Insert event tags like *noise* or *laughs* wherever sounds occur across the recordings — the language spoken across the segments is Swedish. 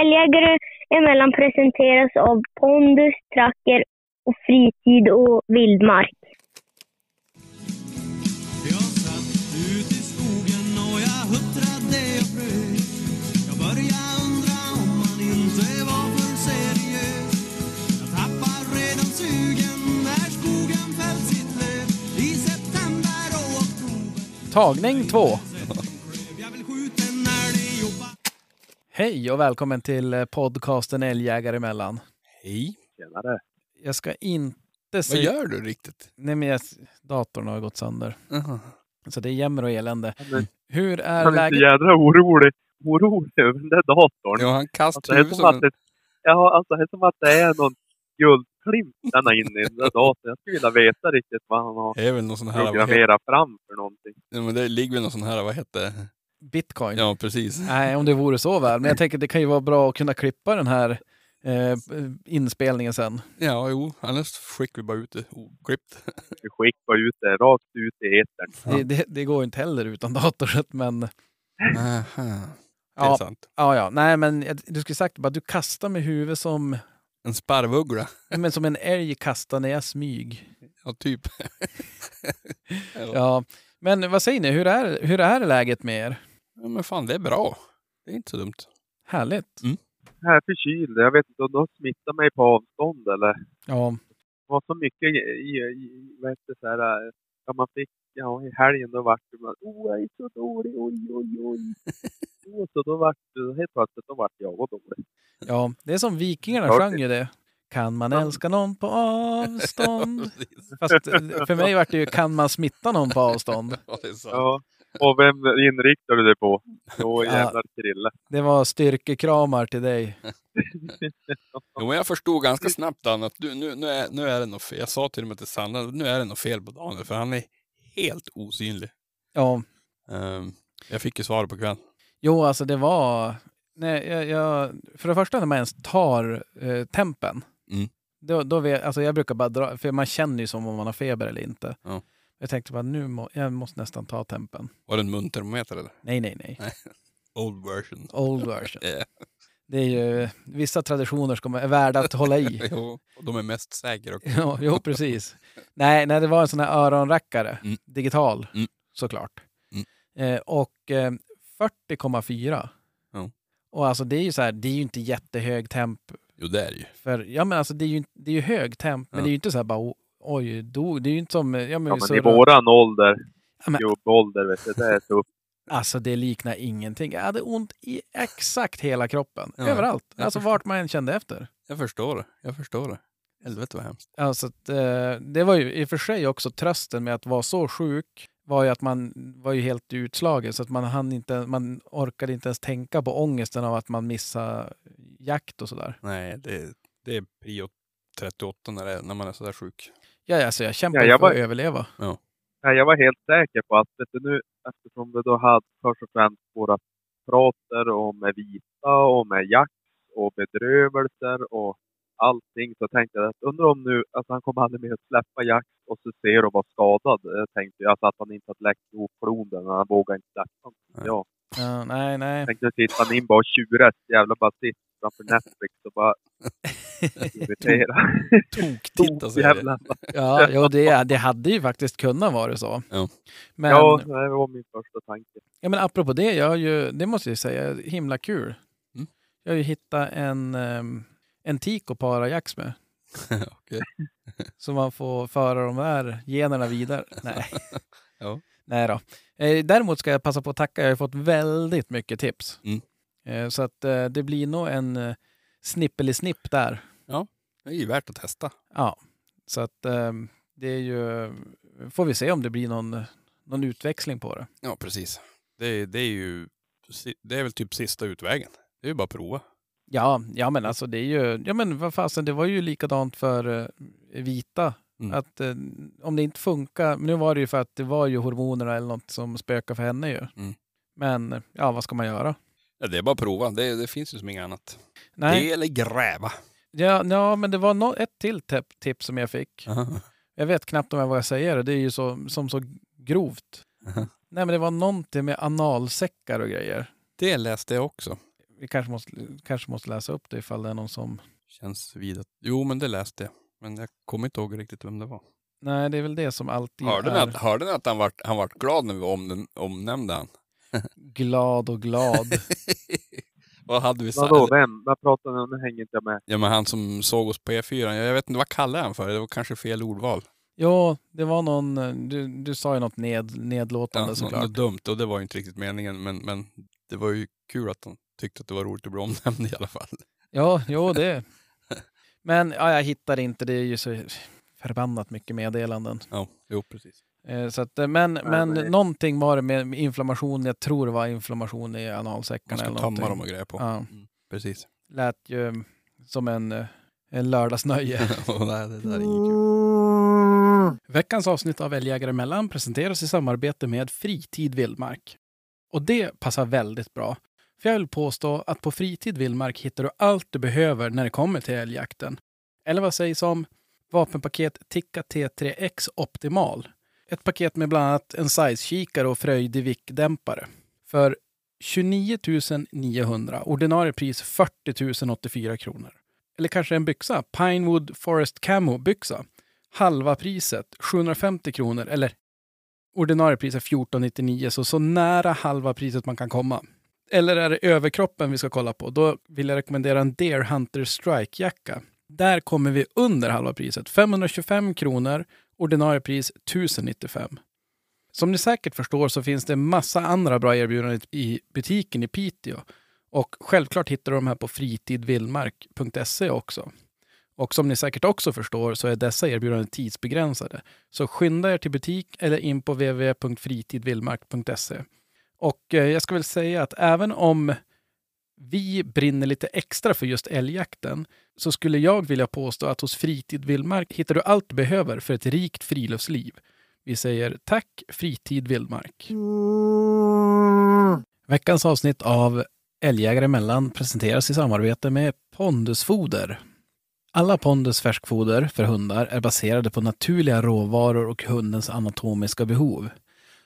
Älgjägare emellan presenteras av pondus, tracker och fritid och vildmark. Jag satt ut i skogen och jag huttrade och frös Jag började undra om man inte var för seriös Jag tappar redan sugen när skogen fällt sitt löv I september och oktober Tagning två. Hej och välkommen till eh, podcasten Älgjägare emellan. Hej. Tjenare. Jag ska inte Vad säga... gör du riktigt? Nej, men jag... datorn har gått sönder. Så det är jämmer och elände. Men Hur är Han är så läget? jädra orolig, orolig över den där datorn. Ja, han Alltså, kastar huvudet som att det, ja, alltså, det är som att det är någon guldklimp där inne i den där datorn. Jag skulle vilja veta riktigt vad han har Det är väl någon sån här... Vad heter, programmerat fram för någonting. ja, men det ligger väl någon sån här, vad heter det? Bitcoin? Ja, precis. Nej, om det vore så väl. Men jag tänker att det kan ju vara bra att kunna klippa den här eh, inspelningen sen. Ja, jo, annars skickar vi bara ut det oklippt. *laughs* Vi skickar ut det rakt ut i etern. Det, det, det går ju inte heller utan dator. Men Aha. Det är ja, sant. ja, ja. Nej, men du skulle sagt bara du kastar med huvudet som, En sparvuggla. men som en älg kastar när jag smyg. Ja, typ. *laughs* ja. Ja, men vad säger ni? Hur är, hur är läget med er? Ja, men fan det är bra. Det är inte så dumt. Härligt. Jag är förkyld. Jag vet inte om de smittar mig på avstånd eller. Ja, Det var så mycket i, i, vad heter så här, äh, ja, man fick, ja i helgen då vart det bara, oh jag är så dålig, oj oj oj. *laughs* oh, så då vart det, helt plötsligt då vart jag dålig. ja, det är som Vikingarna sjöng ju det. Kan man älska någon på avstånd? *laughs* Fast eh, för mig vart det ju kan man smitta någon på avstånd? Ja, Och vem inriktar du dig på? Jo, Ja. jävlar Krille. Det var styrkekramar till dig. *laughs* Jo, men jag förstod ganska snabbt Dan att du, nu, nu, är, nu är det något fel. Jag sa till och med till Sanna, nu är det något fel på Daniel, för han är helt osynlig. Ja, Ehm, jag fick ju svar på kvällen. jo alltså det var... Nej, jag, jag, för det första när man ens tar eh, tempen. Mm. Då, då vet, alltså jag brukar bara dra, för man känner ju som om man har feber eller inte. Ja. Jag tänkte bara nu må, jag måste nästan ta tempen. Var det en muntermometer eller? Nej, nej, nej. Old version. Old version. Ja. Det är ju vissa traditioner som är värda att hålla i. *laughs* Jo, och de är mest säkra också. Ja, jo, precis. Nej, nej, det var en sån här öronrackare. Mm. Digital, Mm. såklart. Mm. Eh, och eh, 40,4. Ja. Och alltså det är ju så här, det är ju inte jättehög temp. Jo, det är det ju. För, ja men alltså det är ju, det är ju hög temp, men Ja. det är ju inte så här bara oj, dog. Det är ju inte som, ja men, Ja, men i våran ålder, Ja, men- gubbålder, vet du, det är tufft. Alltså det liknar ingenting. Jag hade ont i exakt hela kroppen. Ja, Överallt. Alltså förstår. vart man än kände efter. Jag förstår det. Jag förstår det. Helvete vad hemskt. Alltså att, eh, det var ju i och för sig också trösten med att vara så sjuk var ju att man var ju helt utslagen så att man hann inte, man orkade inte ens tänka på ångesten av att man missade jakt och sådär. Nej, det, det är prio 38 när, det, när man är sådär sjuk. Ja, alltså jag kämpar Ja, jag för var- att överleva. Nej, jag var helt säker på att, vet du, nu, eftersom vi då hade först och främst våra prater om med vita och med jakt och bedrövelser och allting så tänkte jag att undrar om nu, alltså han kommer aldrig mer att släppa jakt och så ser och vara skadad. Jag tänkte alltså att han inte hade läckt ihop floden, han vågade inte släppa. Nej. Ja, Ja, nej, nej. jag tänkte sitta han in bara och tjura jävla bara sitt framför Netflix och bara irritera. *laughs* Tok-titta säger. Ja, jo, det, det hade ju faktiskt kunnat vara så. Ja. Men, Ja, ja. det var min första tanke. men apropå det, jag har ju, det måste jag säga, himla kul. Mm. Jag har ju hittat en, um, en tik att para jax med. *laughs* Så man får föra de där generna vidare. *laughs* Nej. Ja. Nej då. Eh, däremot ska jag passa på att tacka. Jag har fått väldigt mycket tips. Mm. Eh, så att eh, det blir nog en eh, snippeli-snipp där. Det är ju värt att testa. Ja. Så att eh, det är ju... Får vi se om det blir någon, någon utväxling på det. Ja, precis. Det, det är ju det är väl typ sista utvägen. Det är ju bara att prova. Ja, ja men alltså det är ju... Ja men vad fasen, det var ju likadant för vita. Mm. Att om det inte funkar... Nu var det ju för att det var ju hormonerna eller något som spökade för henne ju. Mm. Men ja, vad ska man göra? Ja, det är bara att prova. Det, det finns ju som inget annat. Nej. Det eller gräva. Ja, ja, men det var nå ett till tip- tips som jag fick. Jag vet knappt om jag vågar säga det. Det är ju så, som så grovt. Aha. Nej, men det var någonting med analsäckar och grejer. Det läste jag också. Vi kanske måste, kanske måste läsa upp det ifall det är någon som... Känns vid att... Jo, men det läste jag. Men jag kommer inte ihåg riktigt vem det var. Nej, det är väl det som alltid Hörde ni är att, hörde ni att han, vart, han vart glad när vi om, omnämnde han? Glad och glad. *laughs* Vad hade vi Vadå, sagt? vem? Vad pratar ni om? Nu hänger inte jag med. Ja, men han som såg oss på E4. Jag vet inte, vad kallade han för? Det var kanske fel ordval. ja, det var någon... eh, Du, du sa ju något ned, nedlåtande Ja, såklart. något dumt och det var ju inte riktigt meningen. Men, men det var ju kul att han tyckte att det var roligt att bli omnämnd i alla fall. Ja, jo *laughs* det. Men ja, jag hittar inte. Det är ju så förbannat mycket meddelanden. Ja, jo precis. Eh, Så att, eh, men men nej. någonting var det med inflammation. Jag tror det var inflammation i Man analsäckarna. ska eller tömma dem och grejer på. Ja, Mm, precis. lät ju som en, eh, en lördagsnöje. *laughs* Och nej, det där är inget kul. Veckans avsnitt av Älgjägare emellan presenteras i samarbete med Fritid Vildmark. Och det passar väldigt bra. För jag vill påstå att på Fritid Vildmark hittar du allt du behöver när det kommer till älgjakten. Eller vad sägs om vapenpaket Tikka T3X Optimal. Ett paket med bland annat en size-kikare och fröjdig vickdämpare. För 29 900, ordinarie pris 40 084 kronor. Eller kanske en byxa, Pinewood Forest Camo byxa halva priset, 750 kronor, eller ordinarie pris är 1499, så så nära halva priset man kan komma. Eller är det överkroppen vi ska kolla på? Då vill jag rekommendera en Deer Hunter Strike-jacka. Där kommer vi under halva priset, 525 kronor, ordinarie pris 1095. Som ni säkert förstår så finns det massa andra bra erbjudanden i butiken i Piteå. Och självklart hittar du de här på fritidvildmark.se också. Och som ni säkert också förstår så är dessa erbjudanden tidsbegränsade. Så skynda er till butik eller in på www.fritidvildmark.se. Och eh, jag ska väl säga att även om vi brinner lite extra för just älgjakten så skulle jag vilja påstå att hos Fritid Vildmark hittar du allt du behöver för ett rikt friluftsliv. Vi säger tack Fritid Vildmark. Veckans avsnitt av Älgjägare emellan presenteras i samarbete med Pondusfoder. Alla Pondus färskfoder för hundar är baserade på naturliga råvaror och hundens anatomiska behov.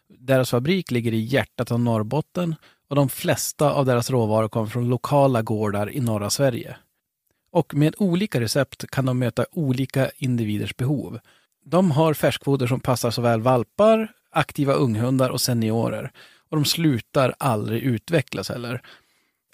Deras fabrik ligger i hjärtat av Norrbotten och de flesta av deras råvaror kommer från lokala gårdar i norra Sverige. Och med olika recept kan de möta olika individers behov. De har färskfoder som passar såväl valpar, aktiva unghundar och seniorer. Och de slutar aldrig utvecklas heller.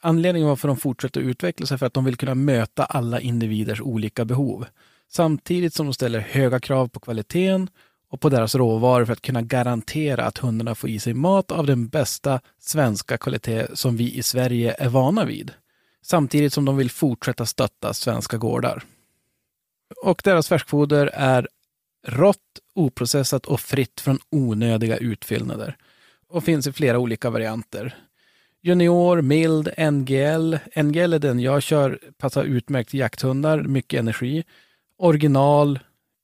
Anledningen varför de fortsätter utvecklas är för att de vill kunna möta alla individers olika behov. Samtidigt som de ställer höga krav på kvaliteten och på deras råvaror för att kunna garantera att hundarna får i sig mat av den bästa svenska kvalitet som vi i Sverige är vana vid. Samtidigt som de vill fortsätta stötta svenska gårdar. Och deras färskfoder är rått, oprocessat och fritt från onödiga utfyllnader. Och finns i flera olika varianter. Junior, mild, NGL. NGL är den jag kör, passar utmärkt till jakthundar, mycket energi. Original,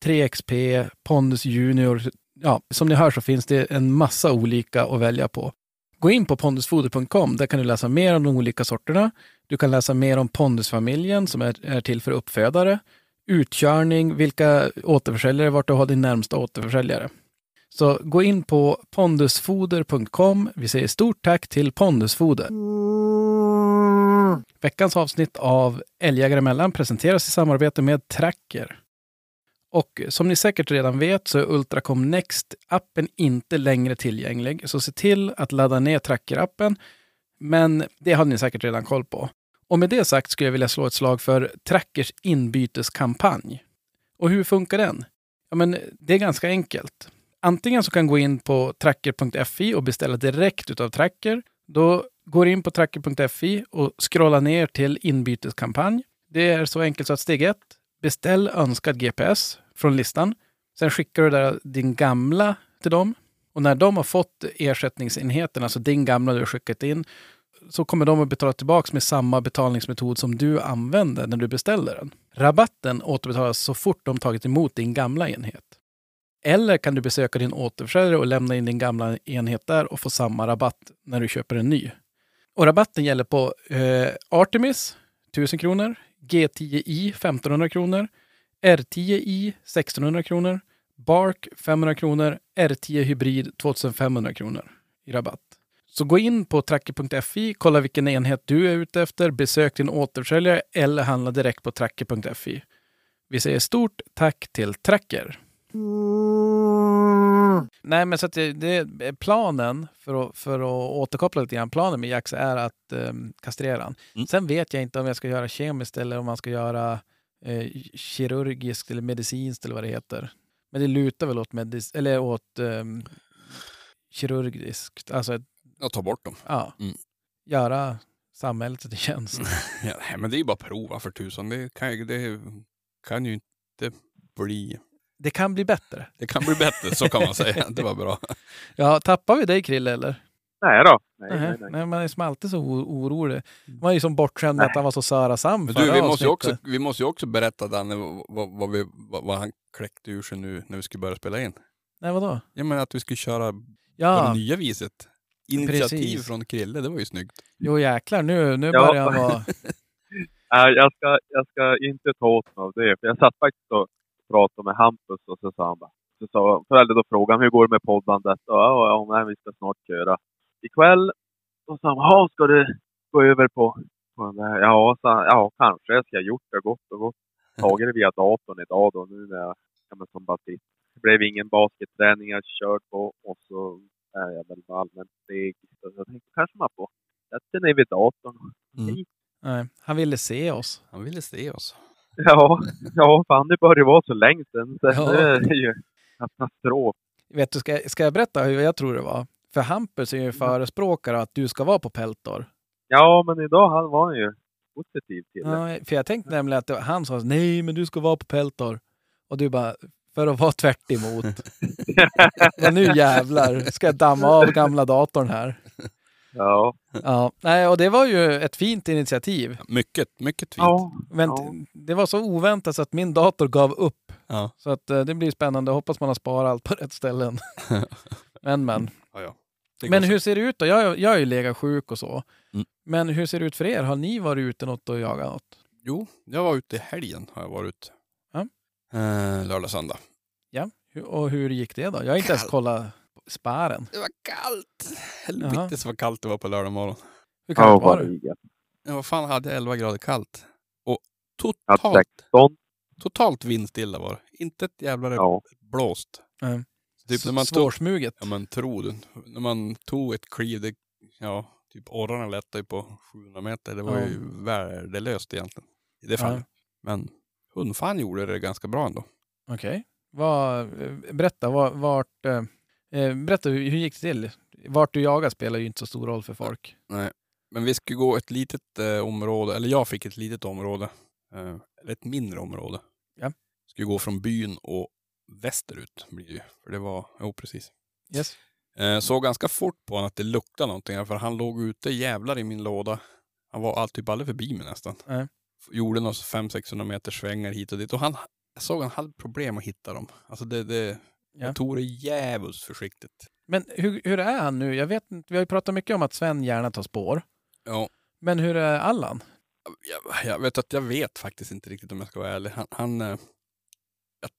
3XP, Pondus Junior. Ja, som ni hör så finns det en massa olika att välja på. Gå in på pondusfoder.com. Där kan du läsa mer om de olika sorterna. Du kan läsa mer om Pondusfamiljen som är, är till för uppfödare. Utkörning, vilka återförsäljare, vart du har din närmsta återförsäljare. Så gå in på pondusfoder.com. Vi säger stort tack till Pondusfoder. Veckans avsnitt av Älgjägare emellan presenteras i samarbete med Tracker. Och som ni säkert redan vet så är Ultracom Next-appen inte längre tillgänglig. Så se till att ladda ner Tracker-appen. Men det har ni säkert redan koll på. Och med det sagt skulle jag vilja slå ett slag för Trackers inbyteskampanj. Och hur funkar den? Ja, men det är ganska enkelt. Antingen så kan gå in på tracker.fi och beställa direkt utav Tracker. Då går du in på tracker.fi och scrollar ner till inbyteskampanj. Det är så enkelt så att steg ett, beställ önskad GPS från listan. Sen skickar du där din gamla till dem. Och när de har fått ersättningsenheten, alltså din gamla du har skickat in, så kommer de att betala tillbaka med samma betalningsmetod som du använde när du beställde den. Rabatten återbetalas så fort de tagit emot din gamla enhet. Eller kan du besöka din återförsäljare och lämna in din gamla enhet där och få samma rabatt när du köper en ny. Och rabatten gäller på eh, Artemis 1000 kronor, G10i 1500 kronor, R10i 1600 kronor, Bark 500 kronor, R10 Hybrid 2500 kronor i rabatt. Så gå in på tracker.fi, kolla vilken enhet du är ute efter, besök din återförsäljare eller handla direkt på tracker.fi. Vi säger stort tack till Tracker. Nej, men så att det, det planen, för att, för att återkoppla lite grann, planen med Jax är att um, kastrera han. Mm. Sen vet jag inte om jag ska göra kemiskt eller om man ska göra eh, kirurgiskt eller medicinskt eller vad det heter. Men det lutar väl åt, medic- eller åt um, kirurgiskt. Alltså, Jag tar bort dem. ja. Mm. Göra samhället en tjänst. *laughs* Ja, nej, men det är ju bara att prova för tusan. Det kan, det kan ju inte bli... Det kan bli bättre. Det kan bli bättre, så kan man säga. *laughs* Det var bra. Ja, tappar vi dig Krille eller? Nej då. Nej, Nej, nej, nej. man är som alltid så orolig. Man är ju som bortskämd med att han var så Men förra du, vi måste, ju avsnittet. också, vi måste ju också berätta Danne vad, vad, vi, vad, vad han kläckte ur sig nu när vi skulle börja spela in. Nej, vadå? Jag menar att vi skulle köra på Ja, det nya viset. Initiativ Precis. från Krille, det var ju snyggt. jo jäklar, nu, nu Ja. börjar han vara... *laughs* Nej, jag, ska, jag ska inte ta åt mig av det. För jag satt faktiskt och pratade med Hampus och så sa han bara, så sa, eller då frågade han hur går det med poddandet? Och, ja, ja, vi ska snart köra ikväll. Och så sa han, "Jaha, ska du gå över på, på den där? Ja, så, ja, kanske. Jag ska ha gjort det gott och gott. Tagit det via datorn idag då, nu när jag, ja, men som bara sitter. Det blev ingen basketträning jag kört på och så är jag väl allmänt seg. Så jag tänkte kanske man får sätta ner vid datorn. Mm. Nej, han ville se oss. Han ville se oss. Ja, ja fan det börjar vara så länge sedan. Så Ja. Det är ju katastrof. Vet du, ska, ska jag berätta hur jag tror det var? För Hampus är ju förespråkare att du ska vara på Peltor. Ja, men idag han var han ju positiv till det. Ja, för jag tänkte nämligen att det han sa nej, men du ska vara på Peltor. Och du bara, för att vara tvärt emot. *laughs* Men nu jävlar ska jag damma av gamla datorn här. Ja, Ja, nej, och det var ju ett fint initiativ. Mycket, mycket fint. ja, Men Ja. det var så oväntat så att min dator gav upp. Ja. Så att eh, det blir spännande. Hoppas man har sparat allt på rätt ställen. *laughs* men, men. Ja, ja. Det Men hur ser det ut då? Jag, jag är ju legat sjuk och så. Mm. Men hur ser det ut för er? Har ni varit ute något och jagat något? Jo, jag var ute i helgen. Har jag varit ute. Ja. Eh, lördag, söndag. Ja. Och hur gick det då? Jag har inte ens Kallt. kollat sparen. Det var kallt. Helvete så vad kallt det var på lördag morgon. Hur kallt ja var det? Ja, vad fan hade jag 11 grader kallt? Och totalt, 16. totalt vindstilla var det. Inte ett jävla Ja. blåst. Mm. Typ när man tog, Svårsmuget. ja men tro det. När man tog ett kliv, det, ja, typ orrarna lättade ju på 700 meter. Det var Ja. ju värdelöst egentligen. I det fallet. Men hundfan gjorde det ganska bra ändå. Okej. Vad- eh, Berätta, var, vart... eh, berätta, hur, hur gick det till? Vart du jagar spelar ju inte så stor roll för folk. Nej. Men vi skulle gå ett litet eh, område, eller jag fick ett litet område. Eh, eller ett mindre område. Ja. Skulle gå från byn och västerut blir det ju. För det var, jo precis. Yes. Eh, såg ganska fort på honom att det luktade någonting. För han låg ute jävlar i min låda. Han var all, typ aldrig förbi mig nästan. Nej. Gjorde några 500-600 meter svängar hit och dit. Och han, jag såg han hade problem att hitta dem. Alltså det, det Ja. tog det djävulskt försiktigt. Men hur, hur är han nu? Jag vet inte, vi har ju pratat mycket om att Sven gärna tar spår. Ja, Men hur är Allan? jag, jag vet att jag vet faktiskt inte riktigt om jag ska vara ärlig. Han, han eh, jag,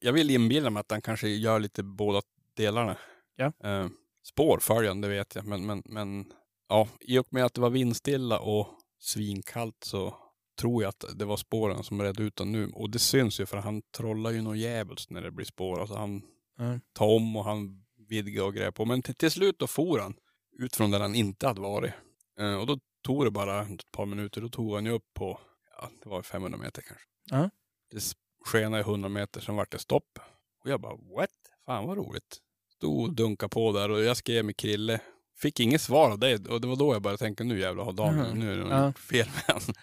jag vill inbilla mig att han kanske gör lite båda delarna. Ja. Eh, spår följer han, det vet jag. Men, men, men ja, i och med att det var vindstilla och svinkallt så tror jag att det var spåren som redde ut honom nu. Och det syns ju för han trollar ju något djävulskt när det blir spår. Alltså han Mm. tar om och han vidgar och grejer på. Men till, till slut då for han ut från där han inte hade varit. Eh, och då tog det bara ett par minuter. Då tog han ju upp på, ja, det var 500 meter kanske. Ja. Det skenade i 100 meter, sen vart det stopp. Och jag bara, what? Fan vad roligt. Stod och dunkade på där och jag skrev med Krille. Fick inget svar av det och det var då jag började tänka, nu jävlar har Daniel, Mhm. nu är det något Ja. fel med honom.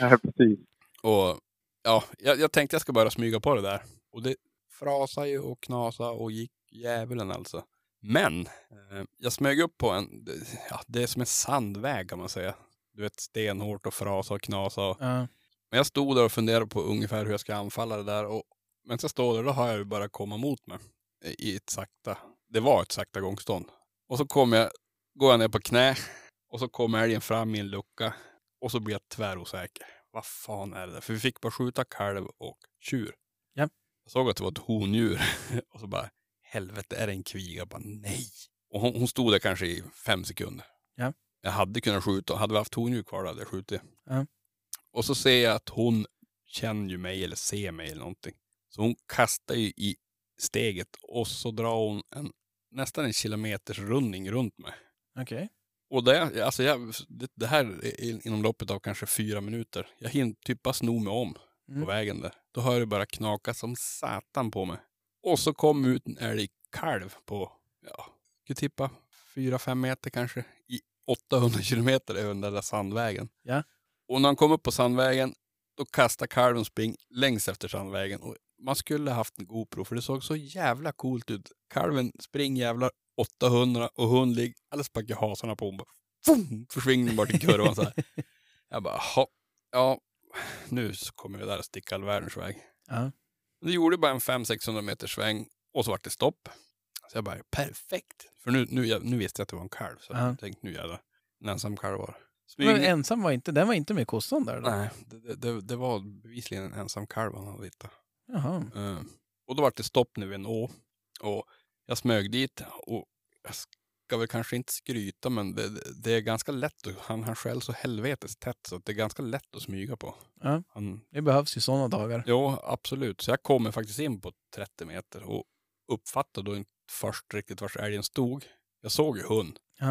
Ja, precis. Och ja, jag, jag tänkte jag ska bara smyga på det där. Och det frasade ju och knasade och gick djävulen alltså. Men eh, jag smög upp på en, det- ja, det är som en sandväg kan man säga. Du vet stenhårt och frasa och knasa. Och, Ja. men jag stod där och funderade på ungefär hur jag ska anfalla det där. Och men jag står där, då har jag ju bara komma mot mig. I ett sakta, det var ett sakta gångstånd. Och så kommer jag, går jag ner på knä. Och så kommer älgen fram i en lucka. Och så blir jag tvärosäker. Vad fan är det där? För vi fick bara skjuta kalv och tjur. Ja. Jag såg att det var ett hondjur. *laughs* och så bara, helvete är det en kviga? Jag bara, nej. Och hon, hon stod där kanske i fem sekunder. Ja. Jag hade kunnat skjuta. Hade vi haft tondjur kvar hade jag skjutit. Ja. Och så ser jag att hon känner ju mig eller ser mig eller någonting. Så hon kastar ju i steget och så drar hon en, nästan en kilometers rundning runt mig. Okej. Och det, alltså jag, det, det här är inom loppet av kanske fyra minuter. Jag hinner typ bara sno mig om Mm. på vägen där. Då hör det bara knaka som satan på mig. Och så kom ut en älgkalv på, ja, jag tippa fyra fem meter kanske. I 800 kilometer över den där sandvägen. Ja. Och när han kom upp på sandvägen, då kastade kalven spring längs efter sandvägen. Och man skulle haft en GoPro för det såg så jävla coolt ut. Kalven spring jävlar 800 och hon ligger alldeles bak i hasarna på hon bara, fum, försvinner bort i *laughs* kurvan så här. Jag bara, "Jaha, ja, nu kommer det där att sticka all världens väg. Ja. Det gjorde bara en 500-600 meters sväng och så vart det stopp. Så jag bara, perfekt. För nu, nu, nu visste jag att det var en kalv. Så Ja. jag tänkte, nu jävlar. En ensam kalv var det. Men Smyg- ensam var inte, den var inte med kossan där då? Nej, det, det, det, var bevisligen en ensam kalv han hade hittat. Jaha. Eh, och då var det stopp nu vid en å. Och jag smög dit och jag ska väl kanske inte skryta men det, det- är ganska lätt. att- Han, han skäll så helvetes tätt så det är ganska lätt att smyga på. Ja. Han, Det behövs ju sådana dagar. jo, absolut. Så jag kommer faktiskt in på 30 meter och uppfattade då inte först riktigt var älgen stod. Jag såg ju hund. Ja.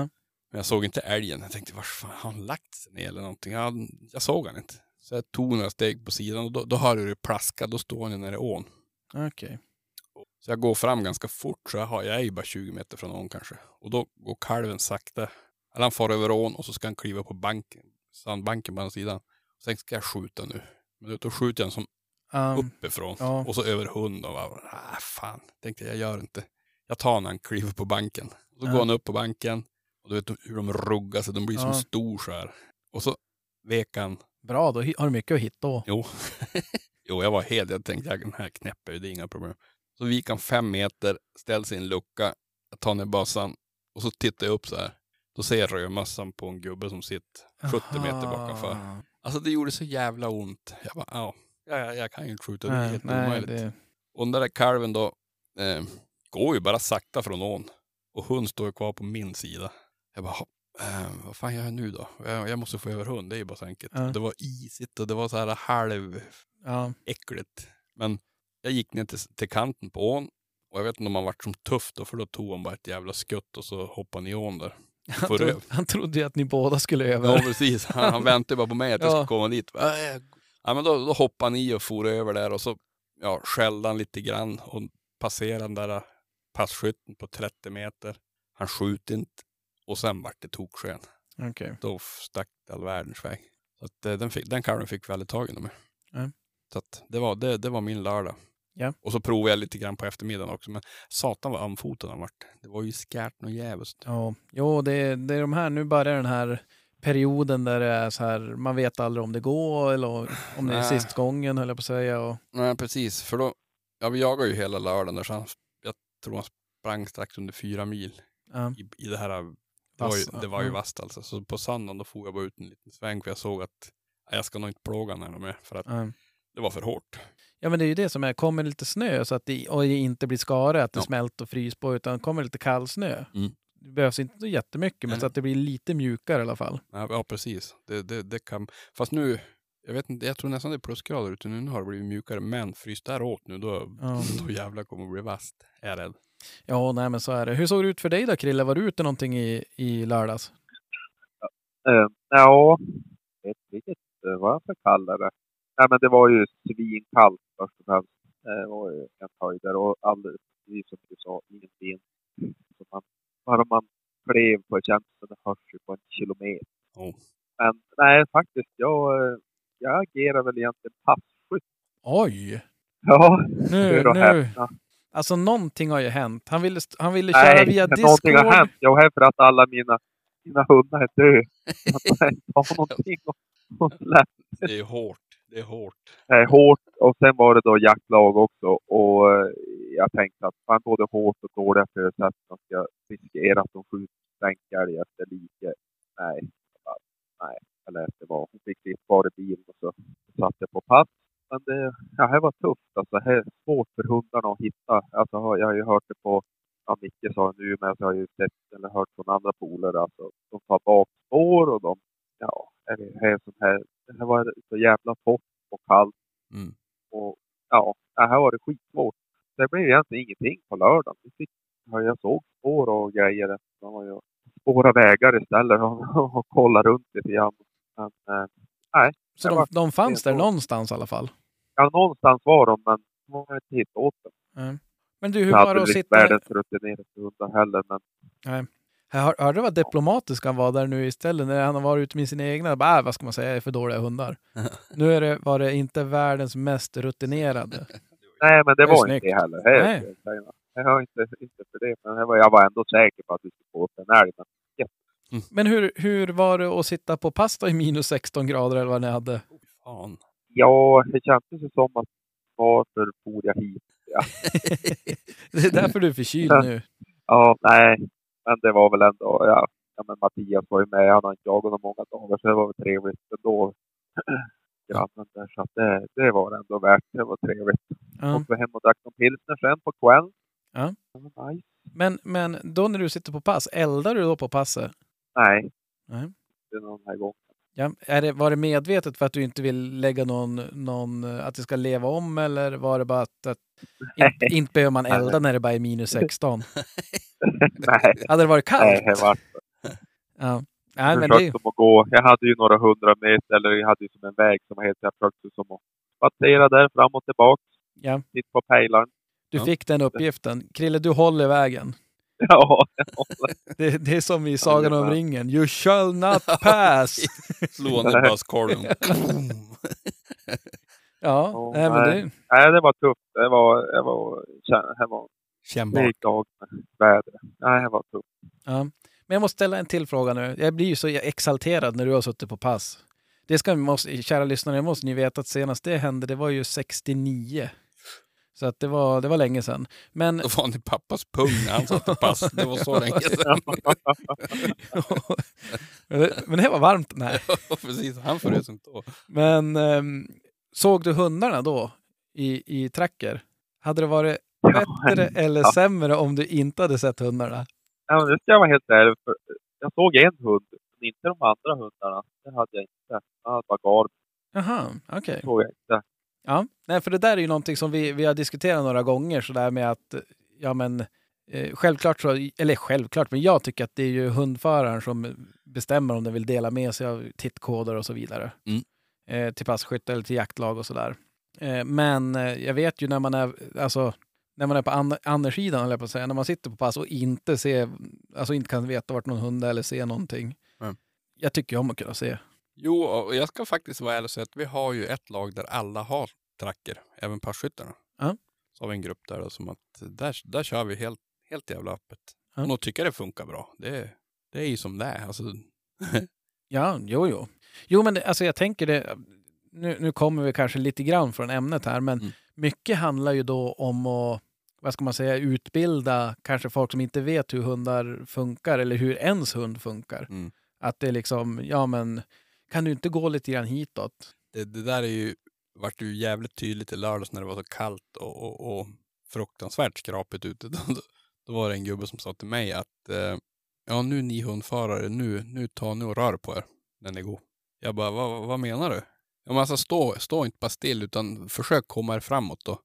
Men jag såg inte älgen. Jag tänkte, var fan har han lagt sig ner eller någonting? Jag, jag såg han inte. Så jag tog några steg på sidan och då, då hör du det plaska. Då står han ju nere i ån. Okej. Så jag går fram ganska fort, så jag, har, jag är ju bara 20 meter från ån kanske. Och då går kalven sakta. Eller han far över ån och så ska han kliva på banken, sandbanken på andra sidan. Sen ska jag skjuta nu. Men då skjuter jag den som Um, uppifrån. ja. Och så över hund och bara, ah, fan, tänkte jag, jag gör inte. Jag tar när han kliver på banken. Och så Ja. går han upp på banken. Och du vet hur de ruggar sig, de blir som Ja. stor så här. Och så vek han bra, då har du mycket att hitta då. Jo. *laughs* jo, jag var helt, jag tänkte jag, den här knäpper det är inga problem. Så gick han fem meter, ställde sig i en lucka, jag tar ner bössan och så tittar jag upp så här. Då ser jag rödmössan på en gubbe som sitter 70 meter bakanför. Aha. Alltså det gjorde så jävla ont. Jag bara, ja, jag, jag kan ju inte skjuta, det är helt nej, omöjligt. det, Och den där kalven då, eh, går ju bara sakta från ån. Och hund står ju kvar på min sida. Jag bara, "Ha, eh, vad fan gör jag nu då? Jag, jag måste få över hund, det är ju bara så enkelt. Ja. Det var isigt och det var så här halv ja. äckligt. Men jag gick ner till, till kanten på ån och jag vet inte om han vart som tuff då, för då tog han bara ett jävla skutt och så hoppade han i ån där. Han, trodde, han trodde ju att ni båda skulle över. Ja, precis. Han, han väntade bara på mig att jag Ja. skulle komma dit. Ja, men då, då hoppade han i och for över där och så ja, skällde han lite grann och passerade den där passkytten på 30 meter. Han skjuter inte och sen vart det toksken. Okej. Då stack det all världens väg. Så att, eh, den, fick, den kalven fick vi aldrig tag i med. Ja. Så att det, var, det, det var min lördag. Ja. Och så provade jag lite grann på eftermiddagen också. Men satan vad amfotad han vart. Det var ju skärt något jävligt. Ja, jo, det, det är de här, nu börjar den här perioden där det är så här, man vet aldrig om det går eller om det är sist gången höll jag på att säga. Och, Nej, precis. För då, ja, vi jagade ju hela lördagen där, så han, jag tror han sprang strax under fyra mil ja, i, i det här. Det var ju, det var ju vasst alltså. Så på söndagen då får jag bara ut en liten sväng för jag såg att jag ska nog inte plåga honom mer för att ja. det var för hårt. Ja, men det är ju det som är, kommer det lite snö så att det, och det inte blir skare, att det Ja. smälter och frys på, utan kommer lite kallsnö. Mm. Det behövs inte så jättemycket, men Nej. så att det blir lite mjukare i alla fall. Ja, ja precis. Det, det, det kan, fast nu, jag vet inte, jag tror nästan det är plusgrader ute nu. Nu har det blivit mjukare, men frys där åt nu, då, Ja. *laughs* då jävlar kommer det bli vasst. Är jag rädd. Ja, nej men så är det. Hur såg det ut för dig då Krille? Var du ute någonting i, i lördags? Eh, ja, jag vet riktigt eh, vad jag ska kalla det. Nej, men det var ju svinkallt först och främst. Det var ju en höjder och alldeles precis som du sa, ingen vind. Så man, bara man klev på känslan det hörs ju på en kilometer. Oh. Men nej, faktiskt, jag, jag agerar väl egentligen passkytt. Oj! Ja, Nu, nu. häpna. Alltså någonting har ju hänt. Han ville, han ville köra Nej, via men någonting har Discord. hänt. Jag är för att alla mina, mina hundar är döda. Att inte har någonting att- att släppa. Det är hårt. Det är hårt. eh, hårt och sen var det då jaktlag också och eh, jag tänkte att fan både hårt och dåliga förutsättningar ska riskera att de skjuter stränkälg efter like. Nej, jag nej. Eller det var, hon fick sitt kvar i bilen och så satt jag på pass. Men det, ja, här var tufft alltså. Det är svårt för hundarna att hitta. Alltså, jag har ju hört det på ja, Micke sa nu, men jag har ju sett eller hört från andra polare, alltså de tar bakspår och de, ja, är det här som här, det här var så jävla torrt och kallt Mm. och ja, det här var det skitsvårt. Det blev egentligen ingenting på lördagen. Vi fick, ja, jag såg spår och grejer eftersom man ju spåra vägar istället och, och kolla runt lite grann. Men, eh, nej, Så Det de, var- de fanns det där var- någonstans i alla fall. ja, någonstans var de, men man har inte hittat åt dem. Men du, hur Jag var hade det att väl inte sitta... världens rutinerade hundar heller, men Jag hör- hörde vad diplomatisk han var där nu istället när han har varit ute med sina egna. Bara, äh, vad ska man säga, jag är för dåliga hundar. *laughs* nu är det, var det inte världens mest rutinerade. *laughs* nej, men det, Det var snyggt. inte det heller. Det Nej. jag har inte, inte för det, men jag var, jag var ändå säker på att vi skulle få upp en älg. Men Men hur, hur var det att sitta på pasta i minus 16 grader eller vad ni hade? Fan. ja, det kändes ju som att varför for jag hit? *laughs* det är därför du är förkyld nu. Ja, nej, men det var väl ändå, ja, ja men Mattias var ju med, han har inte jagat honom många dagar, så det var väl trevligt ändå. *clears throat* Grannen där, så att det, det var ändå värt, det var trevligt. Ja. Och så hem och drack någon pilsner sen på kvällen. Ja. Nice. Men, men då när du sitter på pass, eldar du då på passet? Nej, Nej. det är någon här gången. Ja, är det, var det medvetet för att du inte vill lägga någon, någon, att det ska leva om eller var det bara att, att *laughs* inte, inte behöver man elda när det bara är minus 16? *laughs* nej, Hade det varit kallt? nej, det var Ja. Nej, jag men det, som att gå. Jag hade ju några hundra meter, eller jag hade ju som en väg som heter, jag försökte som att spatsera där fram och tillbaka. Ja. Titta på pejlaren. du Ja. fick den uppgiften. Krille, du håller vägen. *laughs* Ja, Det, det är som i Sagan om ringen. You shall not *laughs* pass! Slående busskolven. *laughs* Ja, Åh, nej, men det, nej, det var tufft. Det var, det var, det var Kännbart. Dag med vädret. Nej, det var tufft. ja. Men jag måste ställa en till fråga nu. Jag blir ju så exalterad när du har suttit på pass. Det ska vi måste, kära lyssnare, måste ni veta att senast det hände, det var ju 69. Så att det var, det var länge sedan. Men Då var han i pappas pung när han satt i *laughs* pass. Det var så länge sedan. *laughs* men det var varmt. Nej. *laughs* Precis, han frös inte då. Men ehm, såg du hundarna då i, i tracker? Hade det varit bättre eller Ja. sämre om du inte hade sett hundarna? Ja, men det ska jag vara helt ärlig för Jag såg en hund, men inte de andra hundarna. Det hade jag inte. Jag hade bara garn. Jaha, okej. Det såg jag inte. Ja, nej, för det där är ju någonting som vi, vi har diskuterat några gånger sådär med att, ja men, eh, självklart så, eller självklart, men jag tycker att det är ju hundföraren som bestämmer om den vill dela med sig av tittkoder och så vidare. Mm. Eh, till passkytte eller till jaktlag och sådär. Eh, men eh, jag vet ju när man är, alltså, när man är på and- andra eller på att säga, när man sitter på pass och inte ser, alltså inte kan veta vart någon hund är eller se någonting. Mm. Jag tycker om att kunna se. Jo, och jag ska faktiskt vara ärlig och säga att vi har ju ett lag där alla har tracker, även passkyttarna. Ja. Så har vi en grupp där då, som att där, där kör vi helt, helt jävla öppet. Ja. Och nog tycker det funkar bra. Det, det är ju som det är. Alltså, Ja, jo, jo. Jo, men det, alltså jag tänker det, nu, nu kommer vi kanske lite grann från ämnet här, men Mm. mycket handlar ju då om att, vad ska man säga, utbilda kanske folk som inte vet hur hundar funkar eller hur ens hund funkar. Mm. Att det är liksom, ja men, kan du inte gå lite grann hitåt? det, det där är ju, vart ju jävligt tydligt i lördags när det var så kallt och, och, och fruktansvärt skrapigt ute. *laughs* Då, då, var det en gubbe som sa till mig att eh, ja nu ni hundförare, nu, nu tar ni och rör på er när ni går. Jag bara, vad, vad menar du? Ja, men alltså stå, stå inte bara still utan försök komma er framåt då.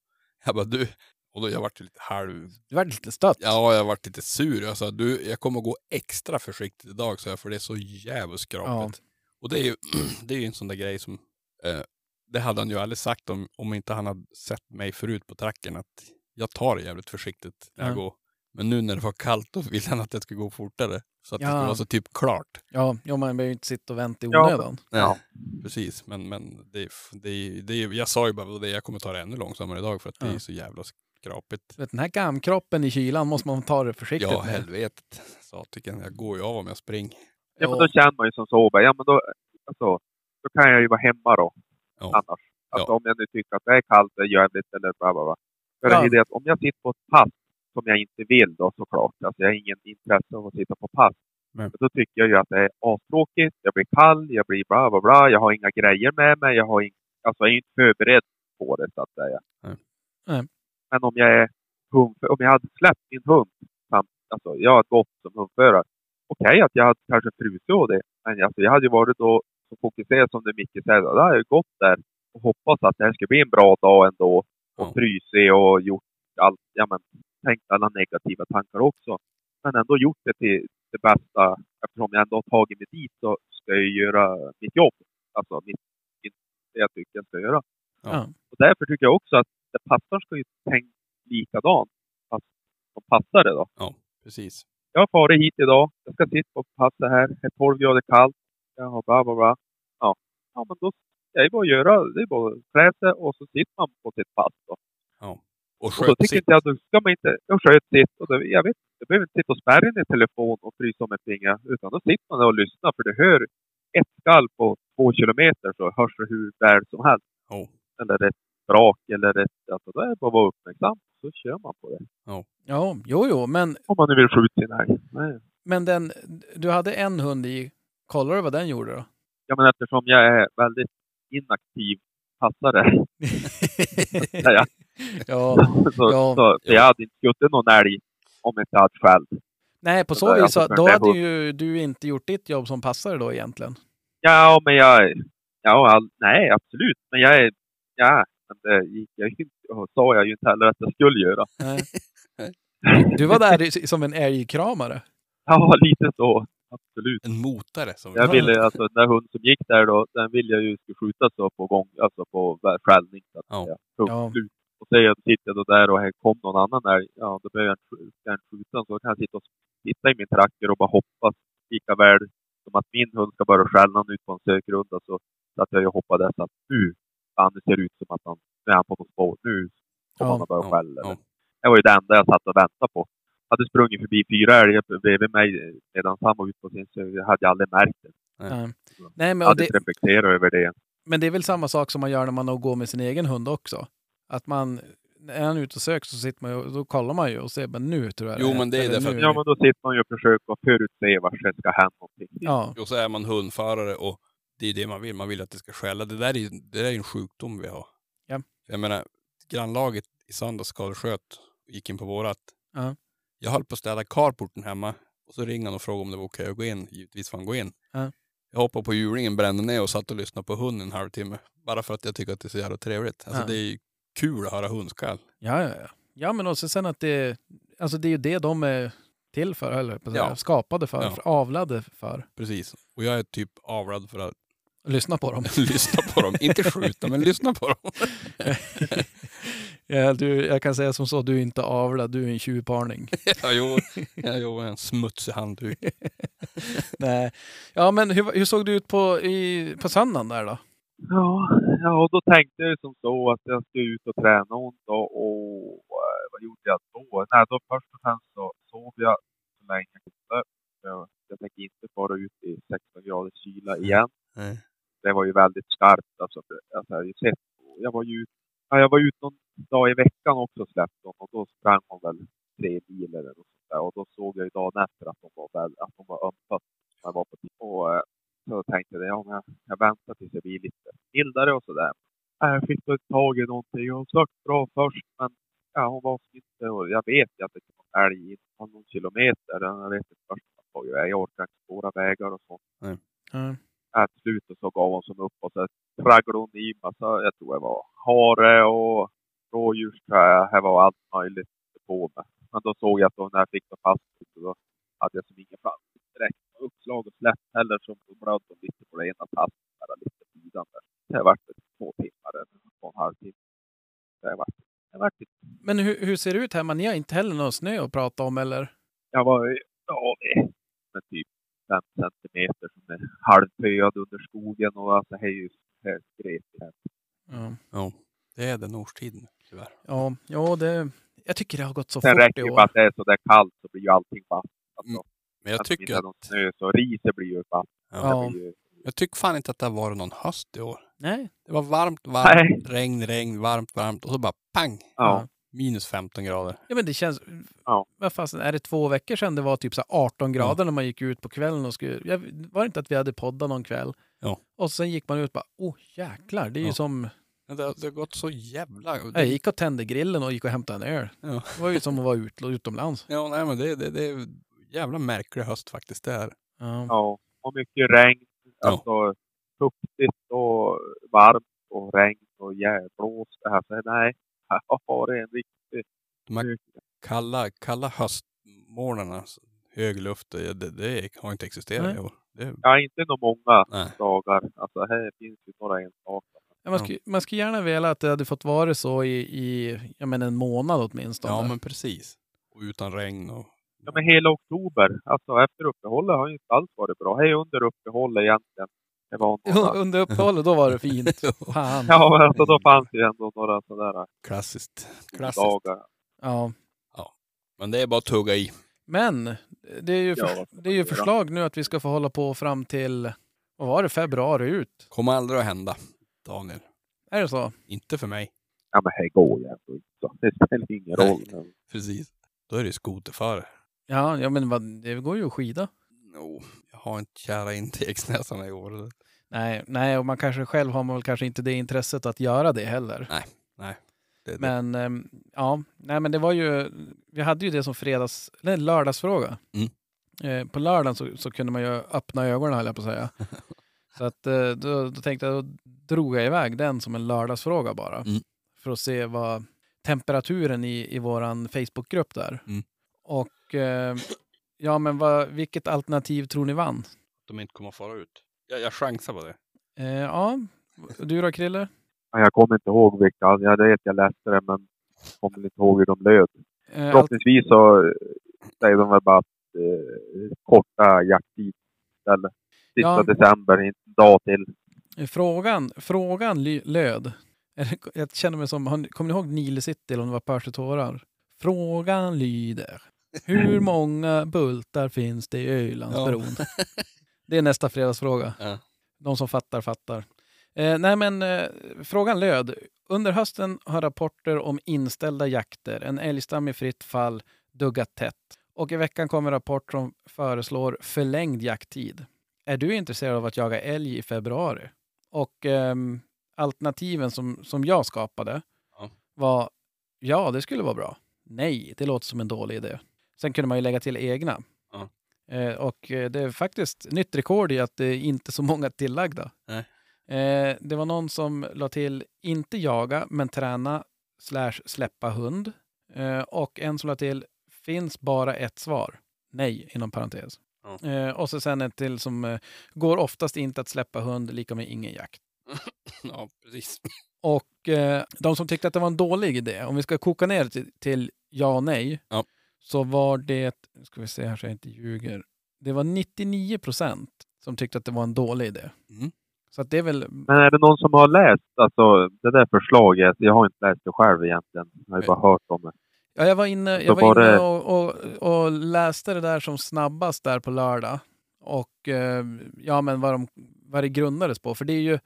Jag bara, du, och då jag vart lite halv, Du var lite stött. ja jag vart lite sur. Jag sa, du, jag kommer gå extra försiktigt idag så jag, för det är så jävligt skrapigt. Och det är ju *clears throat* det är ju en sån där grej som, eh, det hade han ju aldrig sagt om, om inte han hade sett mig förut på tracken att jag tar det jävligt försiktigt när jag Ja. går. Men nu när det var kallt då ville han att det skulle gå fortare. Så att det Ja. skulle vara så typ klart. Ja, ja man behöver ju inte sitta och vänta i Ja. onödan. Ja. precis. Men, men det, är f- det, är- det, är- jag sa ju bara det, jag kommer ta det ännu långsammare idag för att det Ja. är så jävla skrapigt. Vet, Den här gamkroppen i kylan måste man ta det försiktigt Ja, med. helvetet. Satiken, jag går ju av om jag springer. Ja, men då känner man ju som så. bara, Ja, men då, alltså, då kan jag ju vara hemma då. Ja. Annars. Alltså om jag nu tycker att det är kallt, det är jävligt eller bla bla bla. För Ja. det är det att om jag sitter på ett pass som jag inte vill då såklart. Alltså jag har ingen intresse av att sitta på pass. Men då tycker jag ju att det är astråkigt. Jag blir kall, jag blir bla bla bla. Jag har inga grejer med mig. Jag, har in, alltså, jag är inte förberedd på det så att säga. Nej. Nej. Men om jag är hund, om jag hade släppt min hund alltså jag har gått som hundförare. Okej att jag hade kanske frusit och det, men alltså, jag hade ju varit då så fokuserad som det Micke säger. Då hade jag gått där och hoppats att det här skulle bli en bra dag ändå. Och Ja. frusit och gjort allt, ja men tänkt alla negativa tankar också. Men ändå gjort det till det bästa. Eftersom jag ändå har tagit mig dit så ska jag göra mitt jobb. Alltså mitt, det jag tycker jag ska göra. Ja. Ja. Och därför tycker jag också att det passar ska ju tänka likadant. Fast som passare då. Precis. Jag har farit hit idag. Jag ska sitta på passet här. Det är 12 grader kallt. Jag har bla bla bla. Ja, ja men då det är bara att göra. Det är bara att klä sig och så sitter man på sitt pass då. Och Och då sköt tycker sitt. jag, då ska man inte, jag sköt sitt. Och då, jag vet jag behöver inte sitta och spärra in i telefon och frysa om ett finger. Utan då sitter man där och lyssnar för det hör ett skall på två kilometer så hörs det hur väl som helst. Oh. Eller ett brak eller ett, alltså då är det bara att vara uppmärksam. Så kör man på det. Ja, jo, jo, men, Om man nu vill skjuta sin älg. Nej. men den, du hade en hund i. Kollar du vad den gjorde då? Ja men eftersom jag är väldigt inaktiv passare. säga. *laughs* ja, *laughs* så, Ja. så, för jag hade inte skjutit någon älg om jag inte hade själv. nej, på Så så vis, så- då hade ju du inte gjort ditt jobb som passare då egentligen. Ja, men jag... Ja, all, nej, absolut. Men jag är... Ja, men det gick jag inte... Sa jag ju inte heller att jag skulle göra. *laughs* Du var där som en älgkramare. Ja, lite så. Absolut. En motare som Jag ville, alltså den där hund som gick där då, den ville jag ju skulle skjutas så på gång, alltså på skällning. Så att Ja. säga. Ja. Och säger jag, sitter jag då där och här kom någon annan älg, ja då behöver jag inte skjuta. Så kan jag sitta och sitta i min traktor och bara hoppas lika väl som att min hund ska börja skälla ut på en sökrunda så, så att jag ju hoppades att nu, det ser ut som att han, nu är han på något spår, nu kommer Ja, han att börja ja, skälla. ja. Det var ju det enda jag satt och väntade på. Hade sprungit förbi fyra älgar bredvid mig medan han var ute på sin jag hade aldrig märkt det. Nej, Nej men, Jag hade det, inte reflekterat över det. men det är väl samma sak som man gör när man går med sin egen hund också. Att man, är han ute och söker så sitter man ju, då kollar man ju och ser, men nu tror jag Jo, är men det är därför Ja, men då sitter man ju och försöker förutse vart det ska hända någonting. Ja, Och så är man hundförare och det är det man vill. Man vill att det ska skälla. Det där är ju det där är en sjukdom vi har. Ja. Jag menar, grannlaget i söndags skadesköt gick in på vårat. Ja. Jag höll på att städa carporten hemma och så ringde han och frågade om det var okej att gå in. Givetvis får han gå in. Ja. Jag hoppade på hjulingen, brände ner och satt och lyssnade på hunden en halvtimme. Bara för att jag tycker att det är så jävla trevligt. Alltså Ja. det är ju kul att höra hundskall. ja, ja. ja. Ja, men också sen att det, alltså det är ju det de är till för, eller Ja. skapade för, Ja. för, avlade för. Precis. Och jag är typ avlad för att Lyssna på dem. *laughs* lyssna på dem. Inte skjuta, men lyssna på dem. *laughs* ja, du, jag kan säga som så, du är inte avlad, du är en tjuvparning. *laughs* ja, jo, ja, jo, en smutsig handduk. Nej. Ja, men hur, hur såg det ut på, i, på söndagen där då? Ja, ja, och då tänkte jag som så att jag skulle ut och träna ont och, och eh, vad gjorde jag då? Nej, då först och främst så sov jag så länge jag kunde. Jag, jag tänker inte fara ut i 16 graders kyla igen. Nej. Det var ju väldigt skarpt. Alltså, alltså, jag, sett, jag var ju ja, jag var ute någon dag i veckan också släppte hon och då sprang hon väl tre mil eller något sånt där. Och då såg jag ju dagen efter att hon var, väl, att var ömfött. när Jag var på tid. Och eh, så tänkte jag, ja, men jag, jag väntar tills jag blir lite mildare och sådär. Äh, Jag fick då tag i någonting. Hon sökt bra först, men ja, hon var inte... Och jag vet ju att det kan vara älg inom någon kilometer. Jag vet inte först jag Jag orkar inte spåra vägar och sånt. Äh, till slut så gav hon som upp och så tragglade hon i massa, jag tror det var hare och rådjursträ. Här var allt möjligt på mig. Men då såg jag att då när jag fick det fast så då hade jag som ingen chans direkt. Uppslag och släpp heller som då blödde de lite på det ena tasset. Lite lidande. Det har varit två timmar två och en halv timme. Det har varit, det har varit Men hur, hur ser det ut hemma? Ni har inte heller någon snö att prata om eller? Jag var, ja, det med typ fem centimeter som är halvpöad under skogen och alltså det är ju här. Ja, Ja, det är den årstiden tyvärr. ja, ja det, jag tycker det har gått så Sen fort räcker ju bara att det är så där kallt så blir ju allting vatt. Alltså, Mm. Men jag att det inte tycker, att, snö så riset blir ju vatt. Ja. Ju, jag tycker fan inte att det har varit någon höst i år. Nej. Det var varmt, varmt, Nej. regn, regn, varmt, varmt och så bara pang! ja. Minus 15 grader. Ja, men det känns... Ja. Vad fasen, är det två veckor sedan det var typ så här 18 grader när man gick ut på kvällen och skulle... Jag, var det inte att vi hade poddat någon kväll? Ja. Och sen gick man ut och bara, oh jäklar, det är ju Ja. som... Men Det, har- det har gått så jävla... Jag gick och tände grillen och gick och hämtade en öl. Ja. Det var ju som att vara ut, utomlands. Ja, nej men det, det, det är jävla märklig höst faktiskt. Det är. Ja. Ja, och mycket regn. Ja. Alltså fuktigt och varmt och regn och jävblåst. Det här. Så nej, här har det en riktig... De här kalla, kalla höstmorgnarna, hög luft, det, det, det har inte existerat Nej. i år. Det, Ja, inte några många nej. dagar. Alltså här finns ju några enstaka. Ja, man, skulle, man skulle gärna vilja att det hade fått vara så i, i jag menar, en månad åtminstone. Ja, men precis. Och utan regn och... Ja, men hela oktober, alltså efter uppehållet har ju inte alls varit bra. Hej under uppehållet egentligen. Det var några... Under uppehållet, då var det fint. *laughs* Fan. Ja, men alltså då fanns det ju ändå några sådär Klassiskt. Klassiskt. dagar. Ja. Men det är bara att tugga i. Men det är ju, Ja, för, det är ju förslag nu att vi ska få hålla på fram till, vad var det, februari ut? Kommer aldrig att hända, Daniel. Är det så? Inte för mig. Ja, men här går ju ändå inte så. Det spelar ingen Nej. roll. Precis. Då är det skoterförare. Ja, ja men vad, det går ju att skida. No, jag har inte kära in till Eksnäsarna i år. Nej, nej, och man kanske själv har man väl kanske inte det intresset att göra det heller. Det, det. Men ehm, ja, nej men det var ju, vi hade ju det som fredags, eller lördagsfråga. Mm. Eh, på lördagen så, så kunde man ju öppna ögonen höll jag på att säga. *laughs* så att eh, då, då tänkte jag, då drog jag iväg den som en lördagsfråga bara. Mm. För att se vad temperaturen i, i våran Facebookgrupp där. Mm. Och eh, ja men vad, vilket alternativ tror ni vann? De inte kommer att fara ut. Jag, jag chansar på det. Eh, ja, du då Krille? ja, jag kommer inte ihåg vilka. Jag vet jag läste det, men jag kommer inte ihåg hur de löd. Eh, Förhoppningsvis så säger de väl bara att eh, korta jakttid istället. Sista Ja. december, inte en dag till. Frågan, frågan löd, *laughs* jag känner mig som, kommer ni ihåg Nile City eller om det var Pörs tårar? Frågan lyder, hur många bultar finns det i Ölandsbron? *laughs* Det är nästa fredagsfråga. Ja. De som fattar, fattar. Eh, nej men eh, frågan löd, under hösten har rapporter om inställda jakter, en älgstam i fritt fall, duggat tätt. Och i veckan kommer rapport som föreslår förlängd jakttid. Är du intresserad av att jaga älg i februari? Och ehm, alternativen som, som jag skapade Ja. var ja, det skulle vara bra. Nej, det låter som en dålig idé. Sen kunde man ju lägga till egna. Ja. Eh, och eh, det är faktiskt nytt rekord i att det är inte så många tillagda. Eh, det var någon som la till inte jaga, men träna slash släppa hund. Eh, och en som la till finns bara ett svar. Nej, inom parentes. Ja. Eh, och så sen en till som eh, går oftast inte att släppa hund, lika med ingen jakt. *laughs* ja, precis. Och de som tyckte att det var en dålig idé, om vi ska koka ner till, till ja och nej, Ja. Så var det, ska vi se här så jag inte ljuger, det var 99 procent som tyckte att det var en dålig idé. Mm. Så att det är väl, Men är det någon som har läst alltså, det där förslaget? Jag har inte läst det själv egentligen. Jag har ju bara hört om det. ja, jag var inne, jag var var inne det- och, och, och läste det där som snabbast där på lördag. Och eh, ja, men vad, de, vad det grundades på. För det är ju,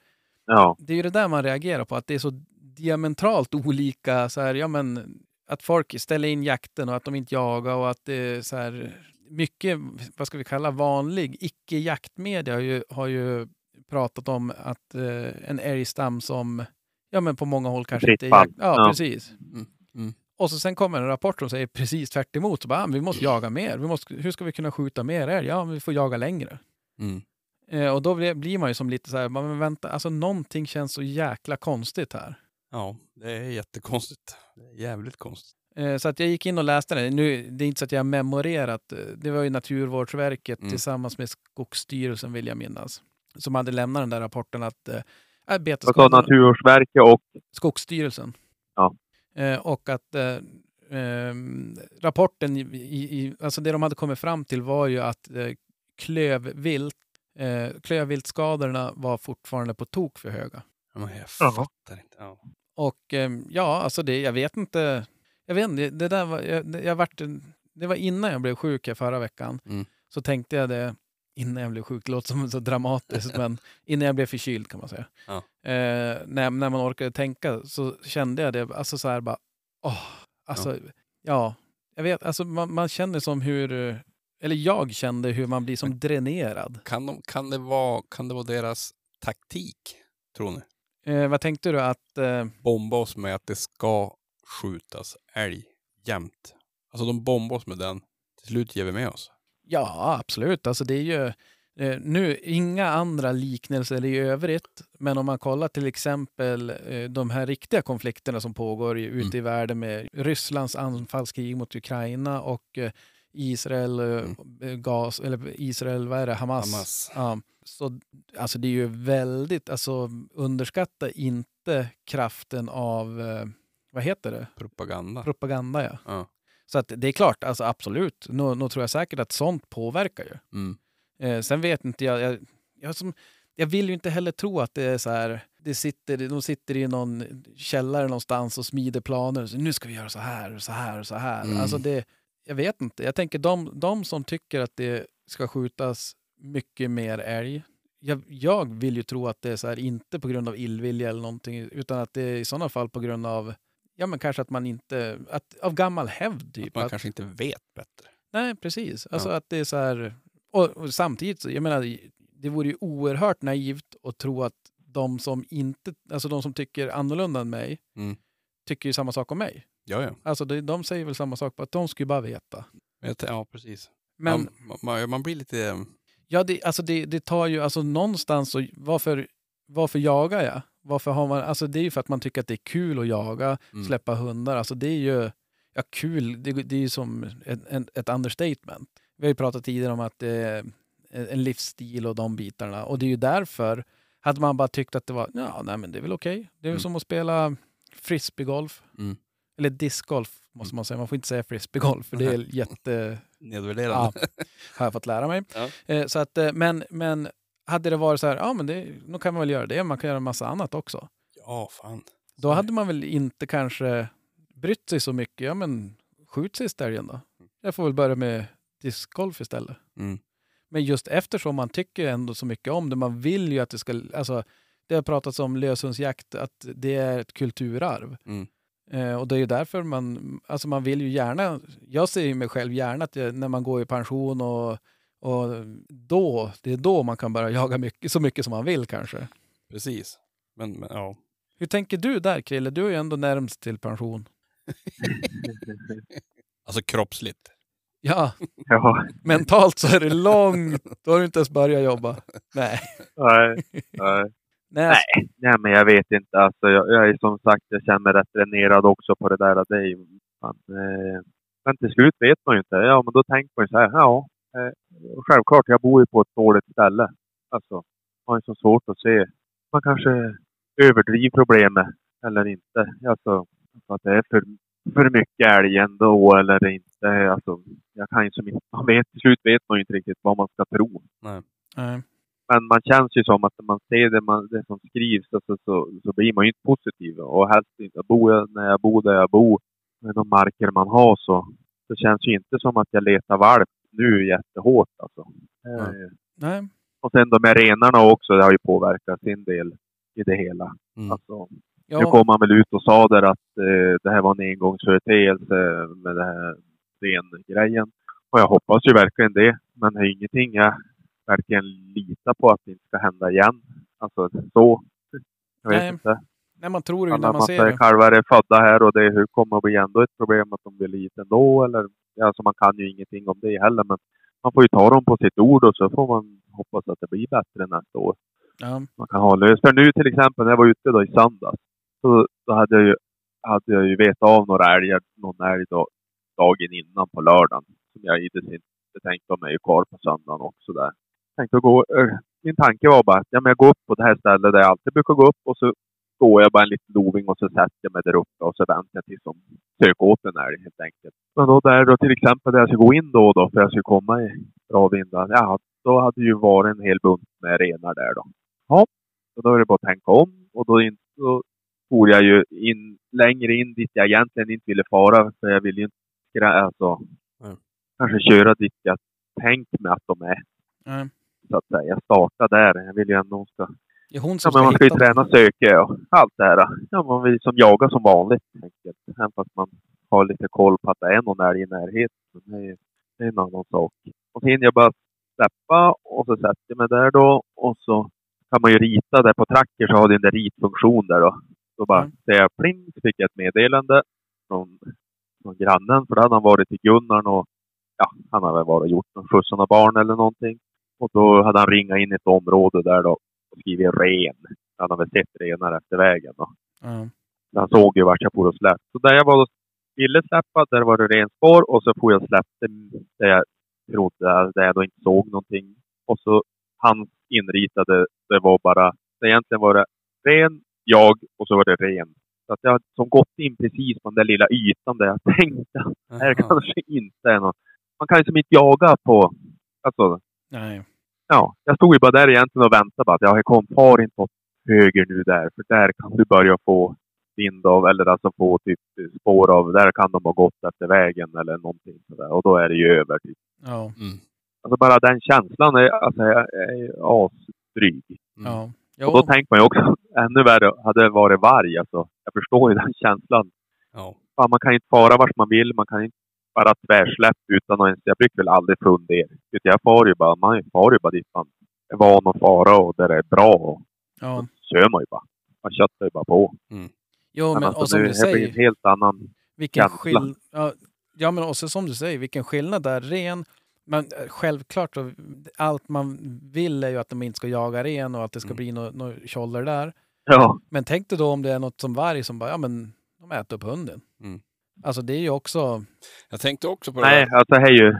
Ja, det är ju det där man reagerar på, att det är så diametralt olika. Så här, ja, men, att folk ställer in jakten och att de inte jagar och att det är så här, mycket, vad ska vi kalla vanlig icke-jaktmedia har ju, har ju pratat om att eh, en älgstam som ja, men på många håll kanske Fritt inte är jakt. Ja, Ja. precis. Mm, mm. Och så sen kommer en rapport som säger precis tvärt emot. Så bara, ah, vi måste jaga mer. Vi måste, hur ska vi kunna skjuta mer älg? Ja, vi får jaga längre. Mm. Eh, och då blir, blir man ju som lite så här, men vänta, alltså någonting känns så jäkla konstigt här. Ja, det är jättekonstigt. Det är jävligt konstigt. Eh, Så att jag gick in och läste det. Nu, det är inte så att jag har memorerat. eh, Det var ju Naturvårdsverket Mm. tillsammans med Skogsstyrelsen vill jag minnas. Som hade lämnat den där rapporten att äh, vad sa betesskadorna... Naturvårdsverket och Skogsstyrelsen. Ja. Eh, och att eh, ehm, rapporten, i, i, alltså det de hade kommit fram till var ju att eh, klövvilt, eh, klövviltskadorna var fortfarande på tok för höga. Ja, jag fattar inte. Ja. Och ehm, ja, alltså det, jag vet inte. Jag vet inte, det där var, jag, jag vart, det var innan jag blev sjuk förra veckan. Mm. Så tänkte jag det, innan jag blev sjuk, det låter som så dramatiskt, *laughs* men innan jag blev förkyld kan man säga. Ja. Eh, när, när man orkade tänka så kände jag det, alltså så här bara, åh, alltså, ja. jag vet, alltså man, man känner som hur, eh, eller jag kände hur man blir som dränerad. Kan, de, kan, det vara, kan det vara deras taktik, tror ni? Eh, vad tänkte du att... Eh, Bomba oss med att det ska skjutas älg jämt. Alltså de bombar oss med den. Till slut ger vi med oss. ja, absolut. Alltså det är ju... Eh, nu, inga andra liknelser i övrigt, men om man kollar till exempel eh, de här riktiga konflikterna som pågår i, ute i världen med Rysslands anfallskrig mot Ukraina och eh, Israel, eh, gas, eller Israel, vad är det, Hamas. Hamas. Ja, så alltså det är ju väldigt, alltså underskatta inte kraften av, eh, vad heter det, Propaganda. propaganda ja. Ja. Så att det är klart, alltså absolut, nu, nu tror jag säkert att sånt påverkar ju. Mm. Eh, sen vet inte jag, jag, jag, som, jag vill ju inte heller tro att det är så här, det sitter, de sitter i någon källare någonstans och smider planer. Så nu ska vi göra så här och så här och så här. Mm. Alltså det, jag vet inte. Jag tänker de, de som tycker att det ska skjutas mycket mer älg. Jag, jag vill ju tro att det är så här, inte på grund av illvilja eller någonting, utan att det är i sådana fall på grund av, ja men kanske att man inte, att, av gammal hävd typ. Man att, kanske inte vet bättre. Nej, precis. Alltså Ja. att det är så här... Och, och samtidigt, jag menar, det vore ju oerhört naivt att tro att de som inte, alltså de som tycker annorlunda än mig, Mm. tycker ju samma sak om mig. Ja, ja. Alltså de, de säger väl samma sak, att de skulle bara veta. Ja, precis. Men Man, man, man blir lite... eh, ja, det, alltså det, det tar ju, alltså någonstans, så, varför, varför jagar jag? Varför har man, alltså det är ju för att man tycker att det är kul att jaga, Mm. släppa hundar. Alltså det är ju, ja kul, det, det är ju som ett, en, ett understatement. Vi har ju pratat tidigare om att det är en livsstil och de bitarna. Och det är ju därför, hade man bara tyckt att det var, ja nej men det är väl okej. Det är väl Mm. som att spela frisbeegolf. Mm. Eller discgolf måste man säga. Man får inte säga frisbeegolf för det är jätte... *laughs* Nedvärderande. Ja, har jag fått lära mig. Ja. Eh, Så att, eh, men, men hade det varit så här, ja men det, då kan man väl göra det. Man kan göra en massa annat också. Ja, fan. Då hade man väl inte kanske brytt sig så mycket. Ja men skjut sist älgen då. Jag får väl börja med discgolf istället. Mm. Men just eftersom man tycker ändå så mycket om det, man vill ju att det ska, alltså det har pratats om löshundsjakt, att det är ett kulturarv. Mm. Eh, och det är ju därför man, alltså man vill ju gärna, jag ser ju mig själv gärna att jag, när man går i pension och, och då, det är då man kan börja *laughs* jaga mycket, så mycket som man vill kanske. Precis. Men, men ja. Hur tänker du där Krille? Du är ju ändå närmst till pension. *laughs* Alltså kroppsligt. Ja, *laughs* Ja, mentalt så är det långt, då har du inte ens börjat jobba. Nej. nej, nej. Nej. alltså, Nej, men jag vet inte. Alltså, jag, jag är som sagt, jag känner mig rätt dränerad också på det där. Det är eh, men till slut vet man ju inte. Ja, men då tänker man ju så här. Ja, eh, självklart, jag bor ju på ett dåligt ställe. Alltså, man har ju så svårt att se. Man kanske överdriver problemet eller inte. Alltså, att det är för, för mycket älg ändå eller inte. Alltså, jag kan ju som inte, man *laughs* vet, till slut vet man ju inte riktigt vad man ska tro. Nej. Men man känns ju som att när man ser det, man, det som skrivs alltså, så, så blir man ju inte positiv. Och helst inte. Bor jag, när jag bor där jag bor, med de marker man har så, så känns det ju inte som att jag letar valp nu jättehårt. Alltså. Eh, Nej. och sen de här renarna också, det har ju påverkat sin del i det hela. Mm. Alltså, Ja. Nu kom man väl ut och sa där att eh, det här var en engångsföreteelse med den här rengrejen. Och jag hoppas ju verkligen det. Men det är ingenting jag verkligen litar på att det inte ska hända igen. Alltså så. Jag vet Nej, inte. Nej, man tror ju när man ser det. kalvar är födda här och det hur kommer att bli ändå ett problem att de blir lite ändå. Eller, alltså man kan ju ingenting om det heller. Men man får ju ta dem på sitt ord och så får man hoppas att det blir bättre nästa år Ja. man kan ha löst. För nu till exempel när jag var ute då i söndags. Så då hade jag ju, hade jag ju vetat av några älgar, någon älg då, dagen innan på lördagen. Som jag givetvis inte tänkte om är ju kvar på söndagen också där. Tänkte gå, eh, min tanke var bara att ja, men jag går upp på det här stället där jag alltid brukar gå upp och så går jag bara en liten loving och så sätter jag mig där uppe och så väntar jag tills de söker åt en älg helt enkelt. Men då där då till exempel där jag ska gå in då och då för jag ska komma i bra vind. Ja, då hade det ju varit en hel bunt med renar där då. Ja, och då är det bara att tänka om och då, in, då for jag ju in, längre in dit jag egentligen inte ville fara för jag ville ju inte skrä, alltså, Mm. kanske köra dit jag tänkt mig att de är. Nej. Så att säga. Jag startar där. Jag vill ju ändå ska Det är hon Ja, som men man ska ju träna söke och allt det här. Ja, man vill som jaga som vanligt. enkelt. Även fast man har lite koll på att det är någon älg i närheten. Det är, det är en annan sak. Och så hinner jag bara släppa och så sätter jag mig där då och så kan man ju rita där på tracker så har du en där ritfunktion där då. Då bara Mm. säger jag pling så fick jag ett meddelande från, från grannen för då hade han varit till Gunnarn och ja, han hade väl varit och gjort någon skjuts av barn eller någonting. Och då hade han ringat in ett område där då och skrivit ren. Han hade väl sett renar efter vägen då. Ja. Han såg ju vart jag for och släppte. Så där jag var och ville släppa, där var det renspår och så får jag släppte där jag trodde, där jag då inte såg någonting. Och så han inritade, det var bara, det egentligen var det ren, jag och så var det ren. Så att jag har som gått in precis på den där lilla ytan där jag *laughs* tänkte att det här kanske inte är något. Man kan ju som inte jaga på, alltså Nej. Ja, jag stod ju bara där egentligen och väntade bara att jag kom, far inte åt höger nu där, för där kan du börja få vind av, eller alltså få typ spår av, där kan de ha gått efter vägen eller någonting sådär. Och då är det ju över. Typ. Ja. Mm. Alltså bara den känslan är, alltså, är, är asdryg. Mm. Ja. Och då tänker man ju också, *laughs* ännu värre hade det varit varg. Alltså, jag förstår ju den *laughs* känslan. Ja. Fan, man kan inte fara vart man vill, man kan inte bara tvärsläpp utan att ens, jag brukar väl aldrig fundera. Utan jag far ju bara, man far ju bara dit man är van att fara och där det är bra. Och Ja. kör man ju bara. Man köttar ju bara på. Jo, men alltså, och som nu, du det blir säger, en helt annan... vilken känsla. skillnad... Ja, ja, men också som du säger, vilken skillnad där. Ren, men eh, självklart, då, allt man vill är ju att de inte ska jaga ren och att det ska Mm. bli något no tjoller där. Ja, Men tänk dig då om det är något som varg som bara, ja men de äter upp hunden. Mm. Alltså det är ju också, Jag tänkte också på det nej, där. alltså det är ju...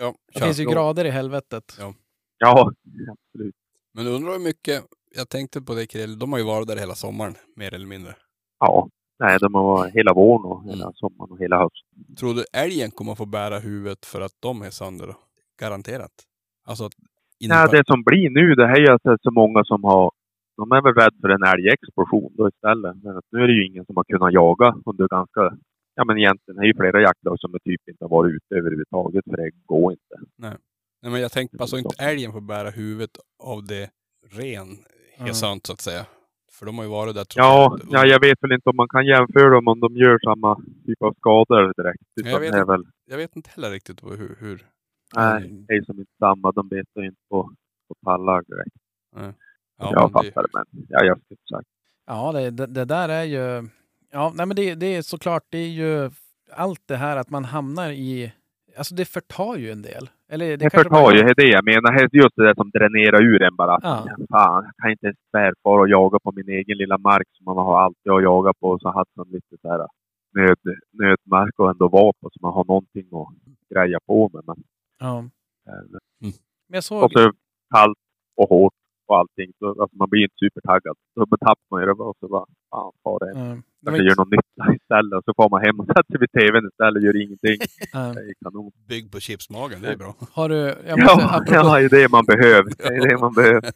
Ja, det finns ju grader i helvetet. Ja. Ja, absolut. Men undrar hur mycket, jag tänkte på det Krill, de har ju varit där hela sommaren, mer eller mindre. Ja. Nej, de har varit hela våren och hela Mm. sommaren och hela hösten. Tror du älgen kommer få bära huvudet för att de är sönder då? Garanterat. Alltså att Nej, det som blir nu, det här är ju att det är så många som har... De är väl rädda för en älgexplosion då istället. Men nu är det ju ingen som har kunnat jaga under ganska... Ja men egentligen är det ju flera jaktlag som typ inte har varit ute överhuvudtaget för det går inte. Nej men jag tänkte på, alltså inte älgen får bära huvudet av det ren Mm. sant så att säga. För de har ju varit där Ja, allt. ja, jag vet väl inte om man kan jämföra dem om de gör samma typ av skador direkt. Jag Utan vet väl... jag vet inte heller riktigt hur, hur. Nej, det är som inte samma. De betar inte på, på tallar direkt. Ja, jag fattar det, men ja, jag skulle sagt. Ja, det, det, det där är ju... Ja, nej men det, det är såklart, det är ju allt det här att man hamnar i... Alltså det förtar ju en del. Eller det, Det förtar bara- ju, det jag menar. Just det där som dränerar ur en bara. Ja. Fan, jag kan inte ens tvärfara och jaga på min egen lilla mark som man har alltid att jaga på. Så hade man lite så här nöd, nödmark och ändå vara på så man har någonting att greja på med. Men, Ja. eh, Men jag såg... och så kallt och hårt och allting. Så, alltså, man blir inte supertaggad. Så tappar man ju det och så bara, fan, far det. Ja, var Kanske gör inte, någon nytta *laughs* istället. Och så får man hem och sätter vid tvn istället och gör ingenting. *laughs* ja. Det är kanon. bygg på chipsmagen, det är bra. *laughs* Har du... Jag måste, Ja, apropå, ja, det är det man behöver. Det är det man behöver.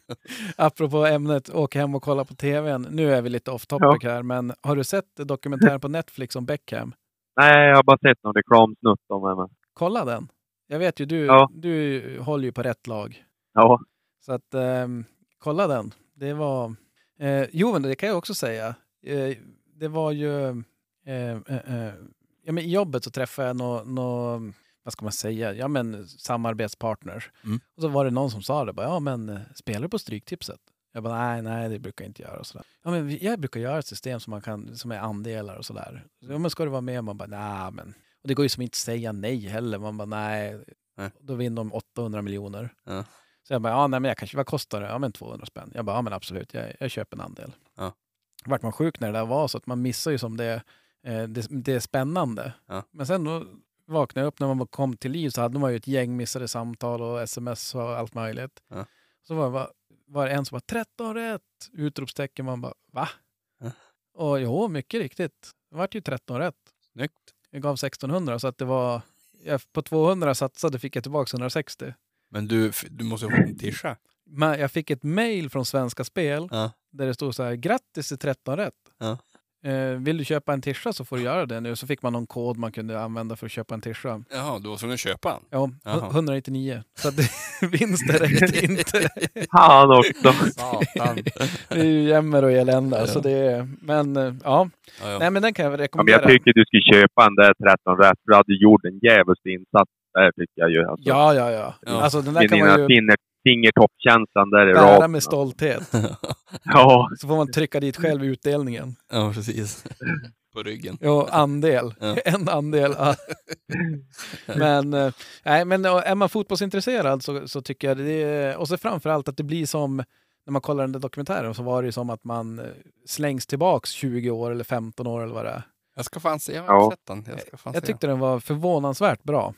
apropå ämnet, åka hem och kolla på tvn. Nu är vi lite off topic här, men har du sett dokumentären på Netflix om Beckham? Nej, jag har bara sett någon reklamsnutt om henne. Kolla den. Jag vet ju, du, Ja. du håller ju på rätt lag. Ja, Så att ehm, kolla den. Det var... Eh, jo, men det kan jag också säga. Eh, det var ju... Eh, eh, eh, ja, men I jobbet så träffade jag några... Nå, vad ska man säga? Ja, men samarbetspartners. Mm. Och så var det någon som sa det. Bara, ja, men eh, spelar du på Stryktipset? Jag bara, nej, nej, det brukar jag inte göra. Och sådär. Ja, men jag brukar göra ett system som, man kan, som är andelar och sådär. Så, ja, men ska du vara med? Man bara, nej, men... Och det går ju som inte säga nej heller. Man bara, nej. Nej. Då vinner de 800 miljoner. Ja. Så jag bara, ja nej men jag kanske, vad kostar det? Ja men 200 spänn. Jag bara, ja men absolut, jag, jag köper en andel. Ja. Vart man sjuk när det där var så att man missar ju som det, eh, det, det är spännande. Ja. Men sen då vaknade jag upp när man kom till liv så hade man ju ett gäng missade samtal och sms och allt möjligt. Ja. Så var, var, var det en som var 13 rätt! Utropstecken. Man bara, va? Ja. Och jo, mycket riktigt. Det vart ju 13 rätt. Snyggt. Jag gav 1600 så att det var, jag, på 200 satsade fick jag tillbaka 160. Men du, du måste ju ha *clears throat* fått en tischa. Men jag fick ett mail från Svenska Spel Ja. där det stod så här, grattis till 13 rätt. Ja. Eh, vill du köpa en tischa så får du göra det nu. Så fick man någon kod man kunde använda för att köpa en tischa. Jaha, du var tvungen att köpa en? Ja, Jaha. 199. Så att *laughs* vinsten räckte inte. *laughs* han också. Satan. *laughs* Det är ju jämmer och elände. Ja. Så det är, men eh, ja. Ja, ja. Nej men den kan jag väl Ja, men rekommendera. jag tycker du skulle köpa en där 13 rätt. För du hade gjort en djävulsk insats där tycker jag ju. Alltså, Ja, ja, ja. Ja. Alltså den där med kan man ju... finner, fingertoppkänslan där i Bära raden. med stolthet. *laughs* Ja, Så får man trycka dit själv utdelningen. ja, precis. *laughs* På ryggen. Ja, andel. Ja. *laughs* En andel. ja. men, eh, nej, men är man fotbollsintresserad så, så tycker jag det är, och så framförallt att det blir som när man kollar den där dokumentären så var det ju som att man eh, slängs tillbaks 20 år eller 15 år eller vad det är. Jag ska fan se, jag har Ja. sett den. Jag, ska fan Jag se tyckte den var förvånansvärt bra.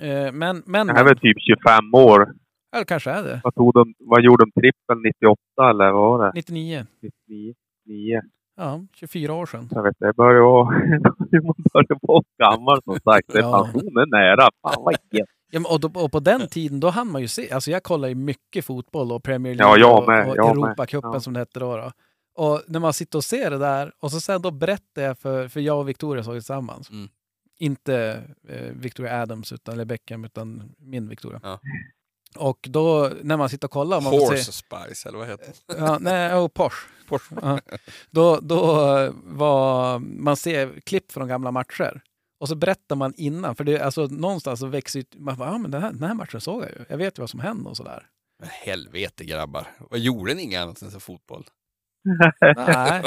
Eh, Men, men, det här är väl typ 25 år. eller kanske är det. Vad, tog de, vad gjorde de? Trippel 98 eller vad var det? 99. 99? 9? Ja, 24 år sedan. Jag vet inte, det börjar vara... *laughs* vara gammal som sagt. Det är Ja. pensionen nära. Fan vad. Ja, men och, då, och på den tiden då hann man ju se, alltså jag kollar ju mycket fotboll och Premier Ja, League jag med, och, och. Europacupen Ja. som det hette då, då. Och när man sitter och ser det där och så sen då berättar jag för, för jag och Victoria såg det tillsammans. Mm. Inte eh, Victoria Adams utan, eller Beckham utan min Victoria. Ja. Och då när man sitter och kollar. Man Horse se, Spice, eller vad heter det? ja, nej, och Porsche. Porsche. Ja. Då, då eh, var, man ser klipp från gamla matcher. Och så berättar man innan, för det, alltså, någonstans så växer ju, man bara, ja men den här, den här matchen såg jag ju. Jag vet ju vad som hände och sådär. Men helvete grabbar. Vad gjorde ni inget annat än så fotboll? Nej,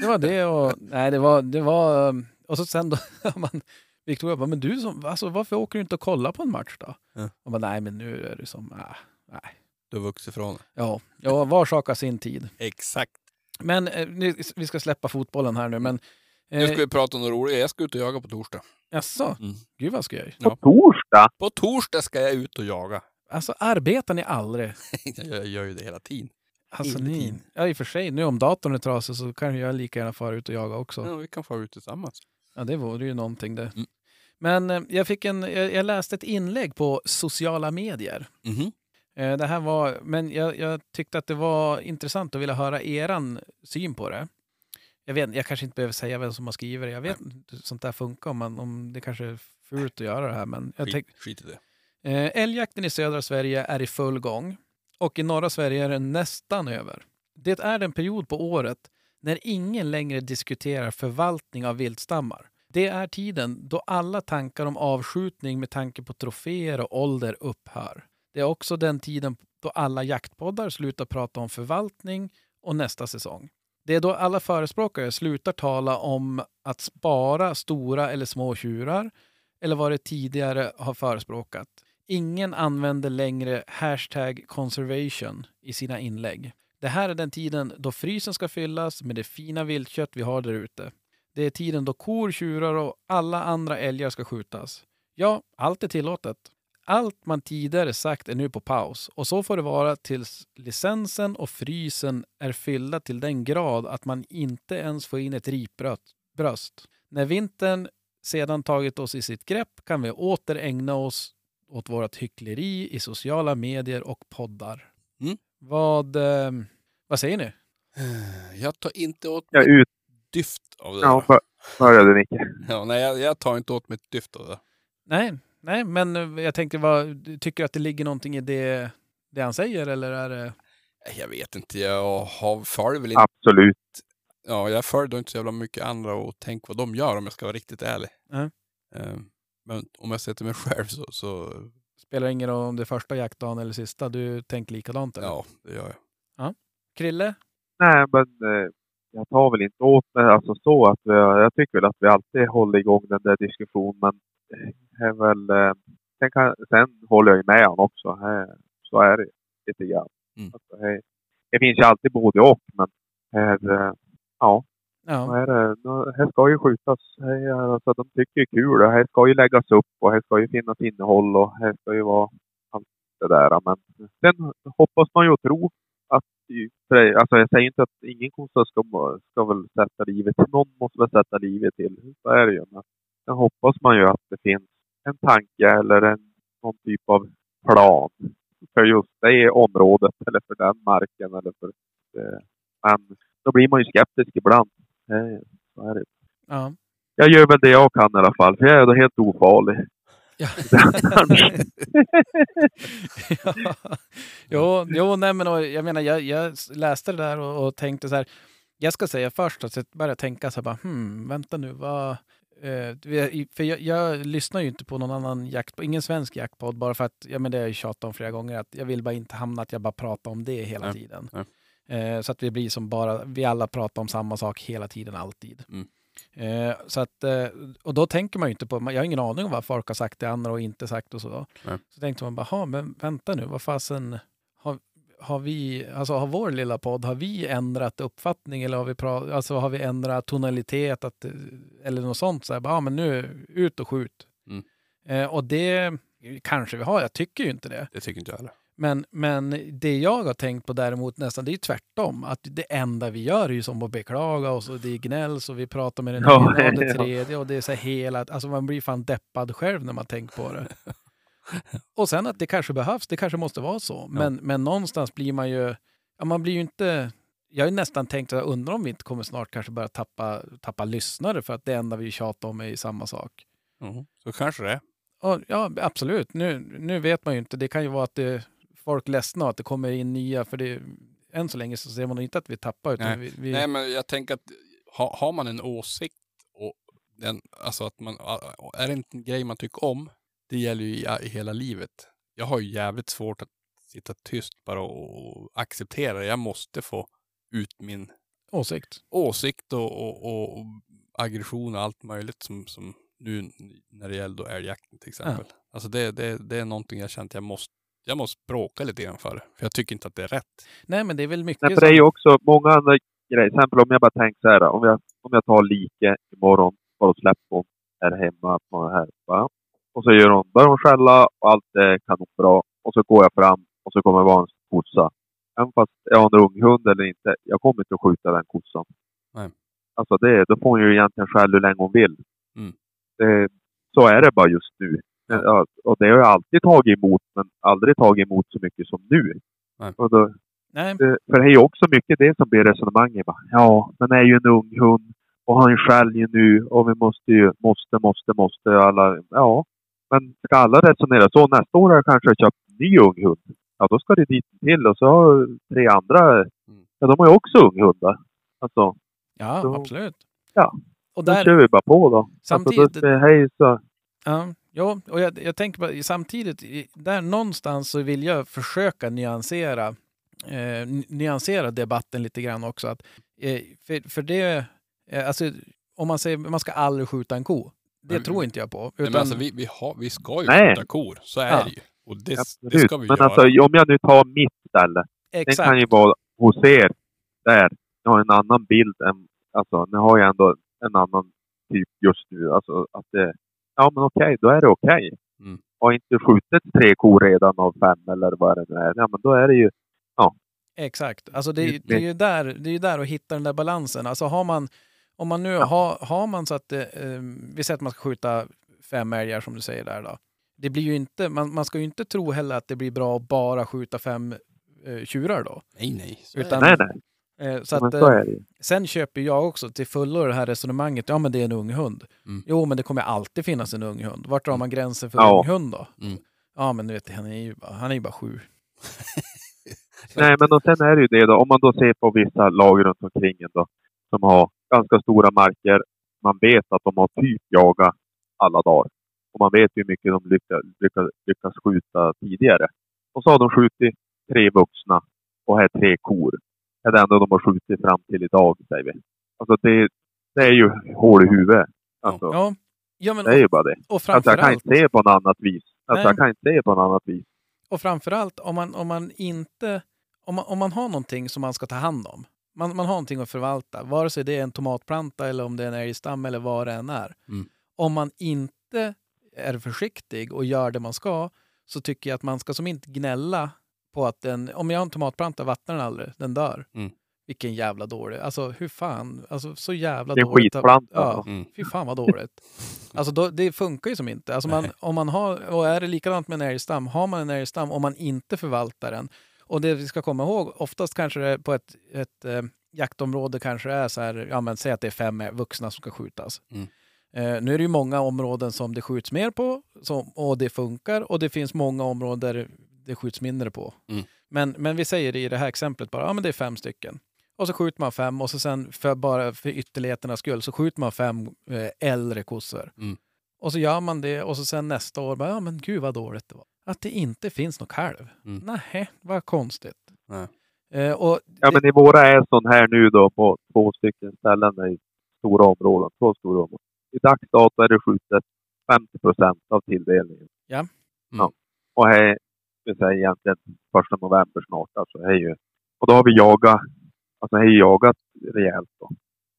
det var det och, nej det var, det var, um, och så sen då, *laughs* man, Victoria bara, men du som, alltså varför åker du inte och kollar på en match då? Ja. Och bara, nej men nu är det som, ah, nej. Du har vuxit ifrån det. Ja, ja, var sak sin tid. Exakt. Men eh, nu, vi ska släppa fotbollen här nu, men... Nu ska Eh, vi prata om något roligt. Jag ska ut och jaga på torsdag. jaså? Mm. Gud vad skoj. På torsdag? På torsdag ska jag ut och jaga. Alltså arbetar ni aldrig? *laughs* jag gör ju det hela tiden. Alltså Hela ni, tiden. ja i och för sig, nu om datorn är trasig så kan jag lika gärna fara ut och jaga också. Ja, vi kan få ut tillsammans. Ja, det vore ju någonting det. Mm. Men eh, jag, fick en, jag, jag läste ett inlägg på sociala medier. Eh, det här var, men jag, jag tyckte att det var intressant att vilja höra eran syn på det. Jag, vet, jag kanske inte behöver säga vem som har skrivit det. Jag vet inte hur sånt där funkar, om, man, om det kanske är fult att göra det här. Men jag Skit, skit i det. Eh, älgjakten i södra Sverige är i full gång och i norra Sverige är den nästan över. Det är den period på året när ingen längre diskuterar förvaltning av viltstammar. Det är tiden då alla tankar om avskjutning med tanke på troféer och ålder upphör. Det är också den tiden då alla jaktpoddar slutar prata om förvaltning och nästa säsong. Det är då alla förespråkare slutar tala om att spara stora eller små tjurar eller vad det tidigare har förespråkat. Ingen använder längre hashtag conservation i sina inlägg. Det här är den tiden då frysen ska fyllas med det fina viltkött vi har där ute. Det är tiden då kor, tjurar och alla andra älgar ska skjutas. Ja, allt är tillåtet. Allt man tidigare sagt är nu på paus och så får det vara tills licensen och frysen är fyllda till den grad att man inte ens får in ett ripbröst. När vintern sedan tagit oss i sitt grepp kan vi åter ägna oss åt vårt hyckleri i sociala medier och poddar. Mm. Vad, eh, vad säger ni? Jag tar inte åt mig ut. dyft av det. Ja, där. bör- började Nicke. Ja, nej, jag, jag tar inte åt mig ett dyft av det. Nej, nej, men eh, jag tänkte, vad, du tycker att det ligger någonting i det, det han säger eller är det... Jag vet inte, jag har följer väl inte... Absolut. Ja, jag följer inte så jävla mycket andra och tänk vad de gör om jag ska vara riktigt ärlig. Eh, Men om jag ser till mig själv så, så Spelar ingen roll om det är första jaktdagen eller sista, du tänker likadant? Eller? ja, det gör jag. Krille? Nej, men eh, jag tar väl inte åt mig alltså så att vi, jag tycker väl att vi alltid håller igång den där diskussionen. Men det är väl, eh, sen, kan, sen håller jag ju med honom också. Eh, Så är det lite grann. Mm. Alltså, eh, det finns ju alltid både och, men här, eh, ja, Ja. vad är det? Här ska ju skjutas. Här, alltså, de tycker det är kul Det här ska ju läggas upp och här ska ju finnas innehåll och här ska ju vara allt det där. Men sen hoppas man ju och tror att Alltså jag säger inte att ingen kossa ska, ska väl sätta livet till. Någon måste väl sätta livet till. Så är det ju. Men sen hoppas man ju att det finns en tanke eller en, någon typ av plan för just det området eller för den marken. Eller för, eh, men då blir man ju skeptisk ibland. Så är det. ja. Jag gör väl det jag kan i alla fall, för jag är då helt ofarlig. Ja. *laughs* *laughs* ja. Jo, jo, nej men och jag menar, jag, jag läste det där och, och tänkte så här. Jag ska säga först att jag började tänka så här bara, hmm, vänta nu, vad, eh, för jag, jag lyssnar ju inte på någon annan jakt, ingen svensk jaktpodd bara för att, ja men det har jag ju tjatat om flera gånger, att jag vill bara inte hamna att jag bara pratar om det hela Nej, tiden. nej. Eh, så att vi blir som bara, vi alla pratar om samma sak hela tiden, alltid. Mm. Eh, så att, eh, och då tänker man ju inte på, jag har ingen aning om vad folk har sagt till andra och inte sagt och så. Nej. Så tänkte man bara, "Ha, men vänta nu, vad fasen, har, har vi, alltså har vår lilla podd, har vi ändrat uppfattning eller har vi, pra, alltså har vi ändrat tonalitet att, eller något sånt? Så här, bara, men nu, ut och skjut. Mm. Eh, och det kanske vi har, jag tycker ju inte det. Det tycker inte jag heller. Men, men det jag har tänkt på däremot nästan, det är ju tvärtom. Att det enda vi gör är ju som att beklaga oss och det gnälls och vi pratar med den *laughs* Ja, ena och det ja. tredje och det är så hela, alltså man blir fan deppad själv när man tänker på det. *laughs* Och sen att det kanske behövs, det kanske måste vara så. Men, men någonstans blir man ju, ja man blir ju inte, jag har ju nästan tänkt, jag undrar om vi inte kommer snart kanske börja tappa, tappa lyssnare för att det enda vi tjatar om är samma sak. Mhm. Så kanske det är. Ja, ja, absolut. Nu, nu vet man ju inte. Det kan ju vara att det, folk ledsnar och att det kommer in nya. För det, än så länge så ser man inte att vi tappar. Utan Nej. vi, vi, Nej, men jag tänker att ha, har man en åsikt och den, alltså att man, är det inte en grej man tycker om, det gäller ju i, i hela livet. Jag har ju jävligt svårt att sitta tyst bara och acceptera det. Jag måste få ut min åsikt. åsikt och, och, och aggression och allt möjligt som, som nu när det gäller då älgjakten till exempel. Alltså det, det, det är någonting jag känt jag måste, jag måste bråka lite grann för. För jag tycker inte att det är rätt. Nej, men det är väl mycket Nej, för det är ju också många andra grejer. Till exempel om jag bara tänker så här. Om jag, om jag tar like imorgon, bara släpper hon här hemma på det här. Va? Och så gör hon, börjar hon skälla och allt är kanonbra. Och så går jag fram och så kommer det vara en kossa. Även fast jag har en ung hund eller inte, jag kommer inte att skjuta den kossan. Nej. Alltså det, då får hon ju egentligen skäll hur länge hon vill. Mm. Det, så är det bara just nu. Ja, och det har jag alltid tagit emot, men aldrig tagit emot så mycket som nu. Nej. Och då, Nej, för det är ju också mycket det som blir resonemanget. Ja, men är ju en ung hund och han skäller ju nu och vi måste ju, måste, måste, måste alla. Ja, men ska alla resonera så nästa år har jag kanske köpt en ny ung hund. Ja, då ska det dit till och så har tre andra, ja de har ju också unghundar. Alltså, ja, Så- absolut. Ja. Och då där, kör vi bara på då. Samtidigt- Alltså, då hej så. Ja, jo, och jag, jag tänker på samtidigt, där någonstans så vill jag försöka nyansera, eh, ny- nyansera debatten lite grann också. Att, eh, för, för det, eh, alltså, om man säger man ska aldrig skjuta en ko, det Men- tror inte jag på. Nej, Utan, men alltså, vi, vi, har, vi ska ju Nej. skjuta kor, så är Ja. det ju. Och det, det Absolut. ska vi Men göra. alltså om jag nu tar mitt ställe. Den exakt. kan ju vara hos er där. Ni har en annan bild än, alltså ni har ju ändå en annan typ just nu. Alltså att det, ja men okej, då är det okej. Mm. Har inte skjutit tre kor redan av fem eller vad det nu är, ja men då är det ju, Exakt. Alltså det, Just det, är ju där, det är ju där att hitta den där balansen. Alltså har man, om man nu har, har man så att det, eh, vi säger att man ska skjuta fem älgar som du säger där då. Det blir ju inte, man, man ska ju inte tro heller att det blir bra att bara skjuta fem eh, tjurar då. Nej, nej. Är Utan- nej nej, Eh, så men att, så eh, är det ju. Sen köper jag också till fullo det här resonemanget, ja men det är en ung hund. Mm. Jo men det kommer alltid finnas en ung hund. Vart drar man gränsen för Ja. ung hund då? Mm. Ja men du vet, han är ju bara, han är ju bara sju. *laughs* Nej men och sen är det ju det då, om man då ser på vissa lag runt omkring då, som har ganska stora marker. Man vet att de har typ jagat alla dagar. Och man vet hur mycket de lyckas, lyckas, lyckas skjuta tidigare. Och så har de skjutit tre vuxna och här tre kor. Är det enda de har skjutit fram till idag, säger vi. Alltså det, det är ju hål i huvudet. Alltså, Ja, ja men det är ju bara det. och Alltså jag kan inte se på något annat vis. Alltså Nej. jag kan inte se på något annat vis. och framförallt om man, om man inte, om man, om man har någonting som man ska ta hand om. Man, man har någonting att förvalta, vare sig det är en tomatplanta eller om det är en älgstam eller vad det än är. Mm. Om man inte är försiktig och gör det man ska så tycker jag att man ska som inte gnälla på att den, om jag har en tomatplanta, vattnar den aldrig, den dör. Mm. Vilken jävla dålig, alltså hur fan, alltså så jävla Det är dåligt. skitplanta. Ja, Mm. fy fan vad dåligt. *laughs* Alltså då, det funkar ju som inte. Alltså man, om man har, och är det likadant med en älgstam, har man en älgstam om man inte förvaltar den. Och det vi ska komma ihåg, oftast kanske det på ett, ett eh, jaktområde kanske är så här, ja men säg att det är fem vuxna som ska skjutas. Mm. Eh, nu är det ju många områden som det skjuts mer på som, och det funkar och det finns många områden där det skjuts mindre på. Mm. Men, men vi säger i det här exemplet bara, ja men det är fem stycken. Och så skjuter man fem och så sen för bara för ytterligheternas skull så skjuter man fem eh, äldre kossor. Mm. Och så gör man det och så sen nästa år bara, ja men gud vad dåligt det var. Att det inte finns något kalv. Mm. Nej, vad konstigt. Nej. Eh, och Ja, men i våra är sån här nu då på två stycken ställen i stora områden. Två stora områden. I dags dato är det skjutet 50 procent av tilldelningen. Ja. Mm. ja. Och här, vi säger egentligen första november snart. Alltså, är ju, och då har vi jagat, alltså är jagat rejält då.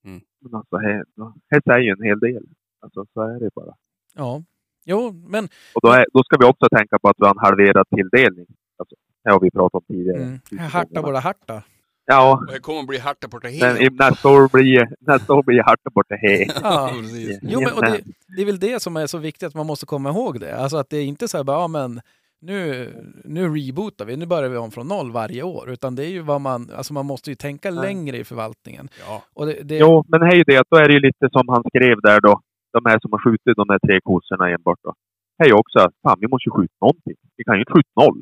Mm. Men alltså här säger ju en hel del. Alltså så är det bara. ja, jo, men Och då, är, då ska vi också tänka på att vi har en halverad tilldelning. Alltså, det har vi pratat om tidigare. mm, harta våra harta. Ja, Och det kommer bli harta det hela. i- nästa år blir, nästa år blir Harta borta här. *laughs* Ja. precis. Jo, men och det, det är väl det som är så viktigt att man måste komma ihåg det. Alltså att det är inte så här bara, ja men nu, nu rebootar vi, nu börjar vi om från noll varje år. Utan det är ju vad man, alltså man måste ju tänka Nej. längre i förvaltningen. Ja. Och det, det, Jo, men det är ju det då är det ju lite som han skrev där då. De här som har skjutit de här tre kossorna enbart då. Ju också att fan, vi måste ju skjuta någonting. Vi kan ju inte skjuta noll.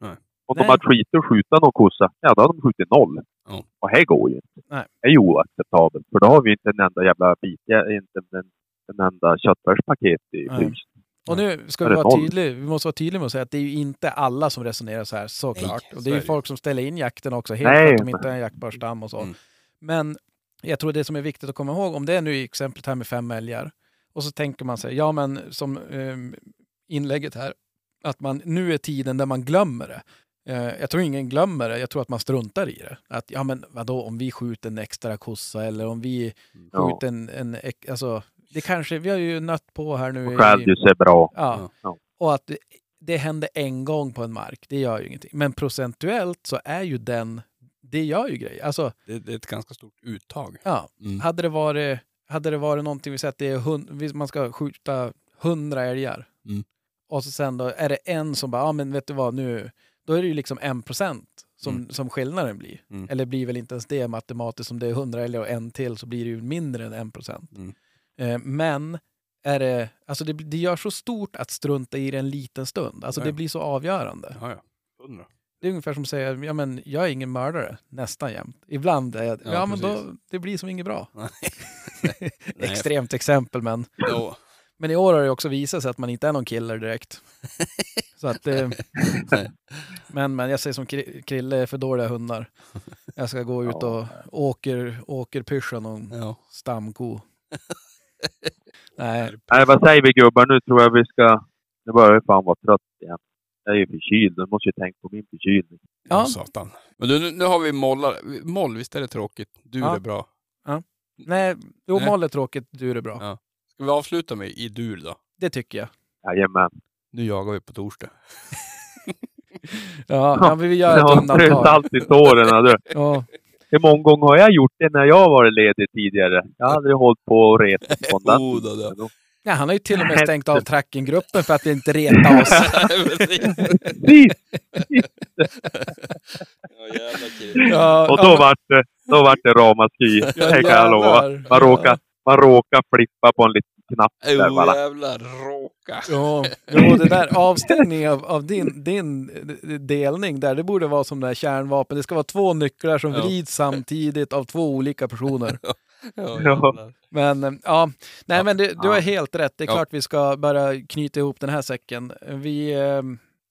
Nej. Om Nej. de hade skitit och skjuta någon kossa, ja då hade de skjutit noll. Ja. Och här går ju inte. Nej. Det är ju oacceptabelt. För då har vi inte en enda jävla bit, ja, inte en, en enda köttfärspaket i frysen. Och nu ska Är vi vara tydliga, vi måste vara tydliga med att säga att det är ju inte alla som resonerar så här såklart. Nej, och det är är ju folk som ställer in jakten också, helt Nej, för att de inte har en jaktbar stam och så. Mm. Men jag tror det som är viktigt att komma ihåg, om det är nu i exemplet här med fem älgar, och så tänker man sig, ja men som ehm, inlägget här, att man nu är tiden där man glömmer det. Eh, jag tror ingen glömmer det, jag tror att man struntar i det. Att ja men vadå, om vi skjuter en extra kossa eller om vi Ja. skjuter en, en alltså, det kanske, vi har ju nött på här nu. Och Radius är bra. Ja. Ja. Och att det, det händer en gång på en mark, det gör ju ingenting. Men procentuellt så är ju den, det gör ju grejer. Alltså, Det, det är ett ganska stort uttag. ja, Mm. hade det varit, hade det varit någonting, vi säger att det är hund, man ska skjuta hundra älgar. Mm. Och så sen då är det en som bara, ja men vet du vad nu, då är det ju liksom en procent som, Mm. som skillnaden blir. Mm. Eller blir väl inte ens det matematiskt, om det är hundra älgar och en till så blir det ju mindre än en procent. Mm. Eh, men är det, alltså det, det gör så stort att strunta i det en liten stund. Alltså Ja, det blir så avgörande. Ja, ja. Det är ungefär som att säga, ja men jag är ingen mördare, nästan jämt. Ibland är jag, ja, Ja, men då, det blir som inget bra. *laughs* *laughs* Extremt exempel men, *laughs* Jo. men i år har det också visat sig att man inte är någon killer direkt. Så att det, men, men jag säger som Kri- Krille för dåliga hundar. Jag ska gå ut och åker, åker pyscha någon Ja. stamko. Nej, Nej, vad säger vi gubbar? Nu tror jag vi ska... Nu börjar jag fan vara trött igen. Jag är ju förkyld. Du måste ju tänka på min förkylning. Ja. Ja, satan. Men du, nu, nu har vi mollar. Moll, visst är det tråkigt? Du Ja. är bra. nej, jo, Nej. moll är tråkigt, du är det bra. Ja. Ska vi avsluta med i dur då? Det tycker jag. Jajamän. Nu jagar vi på torsdag. *laughs* Ja, ja vi gör ett Ja, undantag. salt i såren. Du. Ja, Hur många gånger har jag gjort det när jag har varit ledig tidigare? Jag har aldrig hållit på och retat *laughs* på den Oh. Ja, han har ju till och med stängt av trackingruppen för att vi inte retar oss. *laughs* Ja, Och då ja, vart det, då vart det ramaskri. Det kan jag lova. Man råkar, man råkar flippa på en liten knapp Oh, bara. jävlar råka. Ja, jo, det där *laughs* avstängning av, av din, din delning där, det borde vara som det här kärnvapen. Det ska vara två nycklar som Ja. vrids samtidigt av två olika personer. *laughs* Ja. Men eh, ja, nej men det, du har helt rätt. Det är Ja. klart vi ska börja knyta ihop den här säcken. Vi, eh,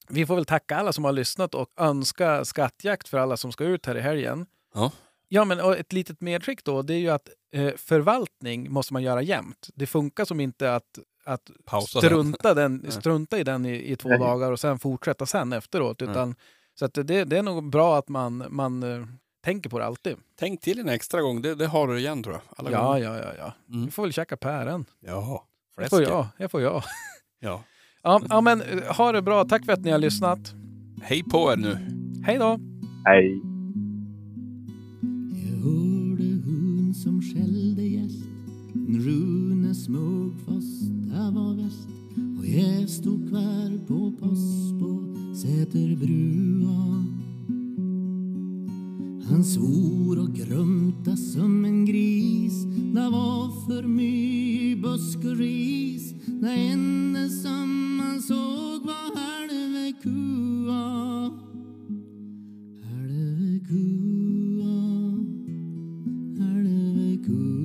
vi får väl tacka alla som har lyssnat och önska skattjakt för alla som ska ut här i helgen. Ja. Ja, men och ett litet medskick då, det är ju att eh, förvaltning måste man göra jämt. Det funkar som inte att, att Pausa den. strunta, den, *laughs* Nej. strunta i den i, i två Nej. dagar och sen fortsätta sen efteråt. Utan, så att det, det är nog bra att man, man eh, tänker på det alltid. Tänk till en extra gång. Det, det har du igen tror jag. Alla Ja, gånger. ja, ja, ja. Mm. Vi får väl käka pären. Jaha. Det får Fläsket. jag. Det får jag. *laughs* Ja. Ja, ja, men eh, ha det bra. Tack för att ni har lyssnat. Hej på er nu. Hej då! Hej. Men Rune Smugfors, det var värst och jag stod kvar på Pass på Säterbrua. Han svor och grumta som en gris. Det var för mycket busk och ris. Det enda som man såg var halve kua. Halve kua, halve kua.